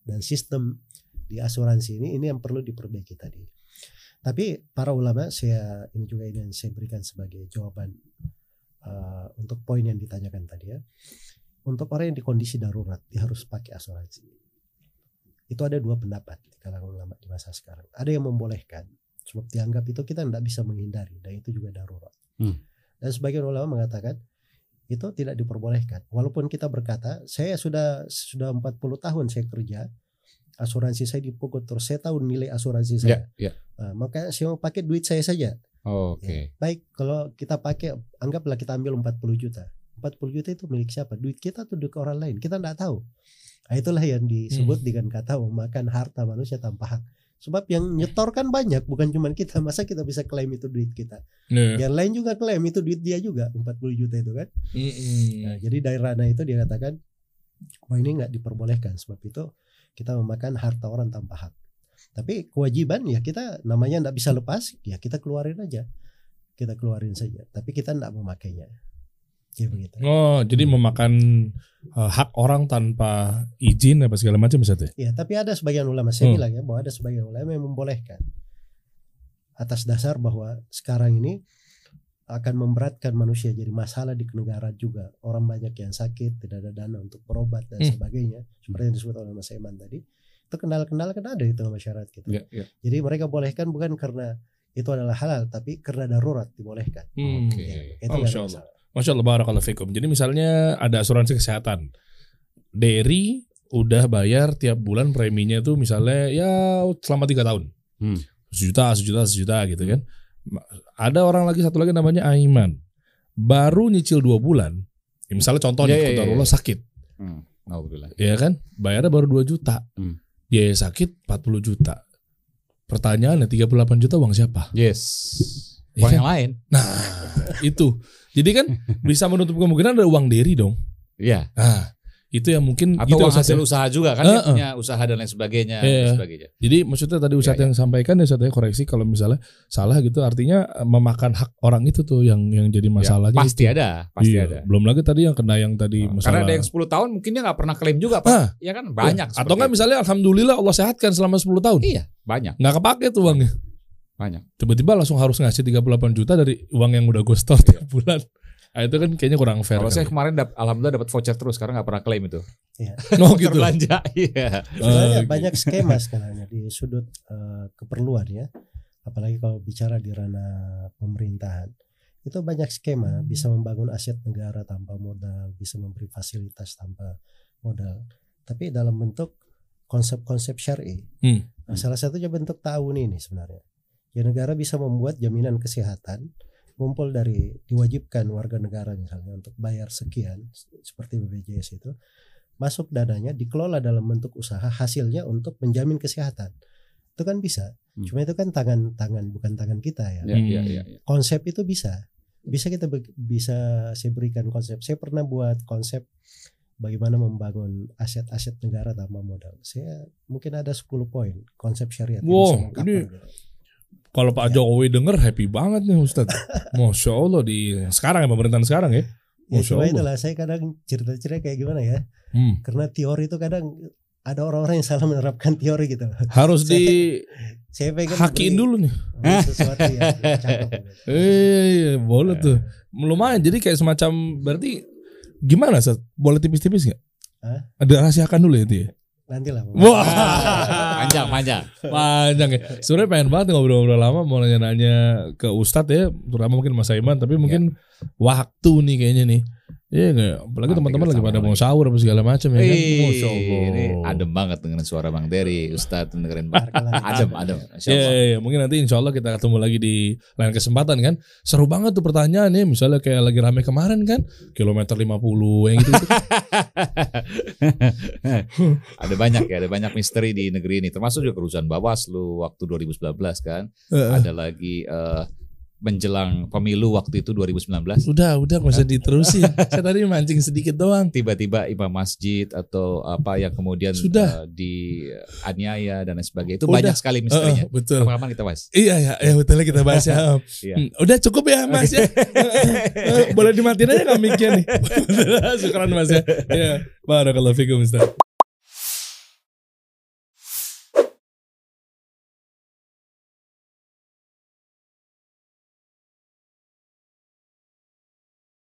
B: dan sistem di asuransi ini ini yang perlu diperbaiki tadi. Tapi para ulama saya ini juga ini yang saya berikan sebagai jawaban uh, untuk poin yang ditanyakan tadi ya. Untuk orang yang di kondisi darurat dia harus pakai asuransi. Itu ada dua pendapat di kalangan ulama di masa sekarang. Ada yang membolehkan sebab dianggap itu kita tidak bisa menghindari dan itu juga darurat.
A: Hmm.
B: Dan sebagian ulama mengatakan itu tidak diperbolehkan. Walaupun kita berkata, saya sudah sudah 40 tahun saya kerja, asuransi saya dipukul terus, saya tahu nilai asuransi
A: Ya,
B: saya.
A: ya.
B: Nah, maka saya mau pakai duit saya saja.
A: Oke.
B: Ya. Baik, kalau kita pakai, anggaplah kita ambil 40 juta. 40 juta itu milik siapa? Duit kita atau duit orang lain? Kita tidak tahu. Nah, itulah yang disebut dengan kata memakan harta manusia tanpa hak. Sebab yang nyetor kan banyak, bukan cuma kita. Masa kita bisa klaim itu duit kita?
C: Iya.
B: Yang lain juga klaim itu duit dia juga, 40 juta itu kan.
C: Mm-mm.
B: Nah, jadi dari ranah itu dia katakan, wah ini nggak diperbolehkan. Sebab itu kita memakan harta orang tanpa hak. Tapi kewajiban ya kita namanya nggak bisa lepas, ya kita keluarin aja, kita keluarin saja. Tapi kita nggak memakainya. Ya begitu.
C: Oh, jadi memakan uh, hak orang tanpa izin apa segala macam bisa tuh.
B: Ya, tapi ada sebagian ulama saya
C: Hmm.
B: bilang ya bahwa ada sebagian ulama yang membolehkan atas dasar bahwa sekarang ini akan memberatkan manusia jadi masalah di negara juga orang banyak yang sakit tidak ada dana untuk berobat dan
C: Hmm.
B: sebagainya seperti yang disebut oleh Mas Eman tadi itu kendala-kendala kan ada di tengah masyarakat kita
A: Ya, ya.
B: jadi mereka bolehkan bukan karena itu adalah halal tapi karena darurat dibolehkan
C: Hmm.
A: Oke.
B: Ya, itu
C: Oh, Masya Allah. Masya Allah barakallahu fikum. Jadi misalnya ada asuransi kesehatan. Derry udah bayar tiap bulan preminya tuh misalnya ya selama tiga tahun.
A: Hmm.
C: Sejuta, sejuta, sejuta gitu kan. Ma- Ada orang lagi satu lagi namanya Aiman. Baru nyicil dua bulan. Ya, misalnya contoh
A: Ya,
C: nih,
A: ya, ya,
C: Qadarullah
A: ya.
C: sakit.
A: Hmm. Alhamdulillah.
C: Ya kan? Bayarnya baru 2 juta.
A: Hmm.
C: Biaya sakit 40 juta. Pertanyaannya 38 juta uang siapa?
A: Yes.
C: Iya
A: Uang
C: kan?
A: yang lain.
C: Nah, itu. Jadi kan bisa menutup kemungkinan ada uang Derry dong.
A: Iya.
C: Nah, itu yang mungkin
A: Atau
C: itu
A: uang
C: yang
A: hasil
C: saya-
A: usaha juga kan dia
C: Heeh.
A: punya usaha dan lain sebagainya
C: Iya.
A: dan sebagainya.
C: Jadi maksudnya tadi Ustadz
A: Iya,
C: yang sampaikan ya Ustadz ya koreksi kalau misalnya salah gitu artinya eh, memakan hak orang itu tuh yang yang jadi masalahnya.
A: Ya, pasti
C: itu.
A: ada, pasti
C: Iya.
A: ada.
C: Belum lagi tadi yang kena yang tadi
A: Nah,
C: masalah.
A: Karena ada yang 10 tahun mungkin dia nggak pernah klaim juga, Pak.
C: Ah,
A: Ya kan banyak.
C: Atau
A: seperti
C: enggak
A: itu.
C: misalnya alhamdulillah Allah sehatkan selama 10 tahun.
A: Iya, banyak,
C: Nggak kepake tuh uangnya.
A: banyak.
C: Tiba-tiba langsung harus ngasih 38 juta dari uang yang udah gue store tiap bulan. Ah, itu kan kayaknya kurang fair.
A: Kalau saya kemarin dap- alhamdulillah dapat voucher terus karena nggak pernah klaim itu.
C: oh
A: Voucher
C: gitu.
A: belanja. Iya.
B: Sebenarnya
C: Oh,
B: banyak skema sebenarnya di sudut eh, keperluan ya. Apalagi kalau bicara di ranah pemerintahan. Itu banyak skema bisa membangun aset negara tanpa modal, bisa memberi fasilitas tanpa modal. Tapi dalam bentuk konsep-konsep syar'i.
C: Hmm.
B: Nah, salah satunya bentuk ta'awun ini sebenarnya. Ya negara bisa membuat jaminan kesehatan ngumpul dari diwajibkan warga negara misalnya untuk bayar sekian seperti BPJS itu masuk dananya dikelola dalam bentuk usaha hasilnya untuk menjamin kesehatan itu kan bisa
A: Hmm.
B: cuma itu kan tangan tangan bukan tangan kita ya
C: Hmm.
A: iya, iya, iya.
B: konsep itu bisa bisa kita bisa saya berikan konsep saya pernah buat konsep bagaimana membangun aset-aset negara tanpa modal saya mungkin ada 10 poin konsep syariat
C: Wow, ini
B: gitu.
C: Kalau Pak
B: Ya.
C: Jokowi denger happy banget nih Ustadz. Masya Allah di sekarang ya pemerintahan sekarang ya.
B: ya
C: Masya
B: cuma
C: Allah.
B: itulah saya kadang cerita-cerita kayak gimana ya
C: Hmm.
B: karena teori itu kadang ada orang-orang yang salah menerapkan teori gitu
C: Harus di
B: saya pengen
C: hakiin dulu nih.
B: sesuatu yang cakep.
C: Eh, boleh tuh. Lumayan. Jadi kayak semacam berarti gimana Ustadz? Boleh tipis-tipis nggak?
B: Hah?
C: Ada rahasiakan dulu ya itu ya.
B: nanti lah
C: Wah,
A: panjang, panjang.
C: panjang ya. Sebenarnya pengen banget ngobrol-ngobrol lama mau nanya-nanya ke Ustadz ya, terutama mungkin Mas Aiman, tapi mungkin waktu nih kayaknya nih. Iya nggak? Apalagi teman-teman lagi pada mau sahur apa segala macam ya kan. Masya
A: ini adem banget dengan suara Bang Dery, Ustadz dengerin Bang.
B: Barakallah.
A: Adem, adem.
C: Iya, iya, mungkin nanti insya Allah kita ketemu lagi di lain kesempatan kan. Seru banget tuh pertanyaannya, misalnya kayak lagi rame kemarin kan, kilometer 50 yang gitu. -gitu.
A: ada banyak ya, ada banyak misteri di negeri ini. Termasuk juga kerusuhan Bawaslu waktu 2019 kan.
C: Heeh.
A: Ada lagi eh, menjelang pemilu waktu itu 2019.
C: Udah, udah nggak usah diterusin. Saya tadi mancing sedikit doang.
A: Tiba-tiba imam masjid atau apa yang kemudian
C: Sudah.
A: eh, dianiaya dan lain sebagainya. Itu
C: Udah.
A: banyak sekali misterinya.
C: betul.
A: Kapan kita bahas?
C: Iya ya, ya betul kita bahas ya.
A: Iya.
C: Hmm, Udah cukup ya Mas ya. Eh, Boleh dimatiin aja kak mic-nya nih. Syukuran Mas ya. Iya. Barakallahu fikum Ustaz.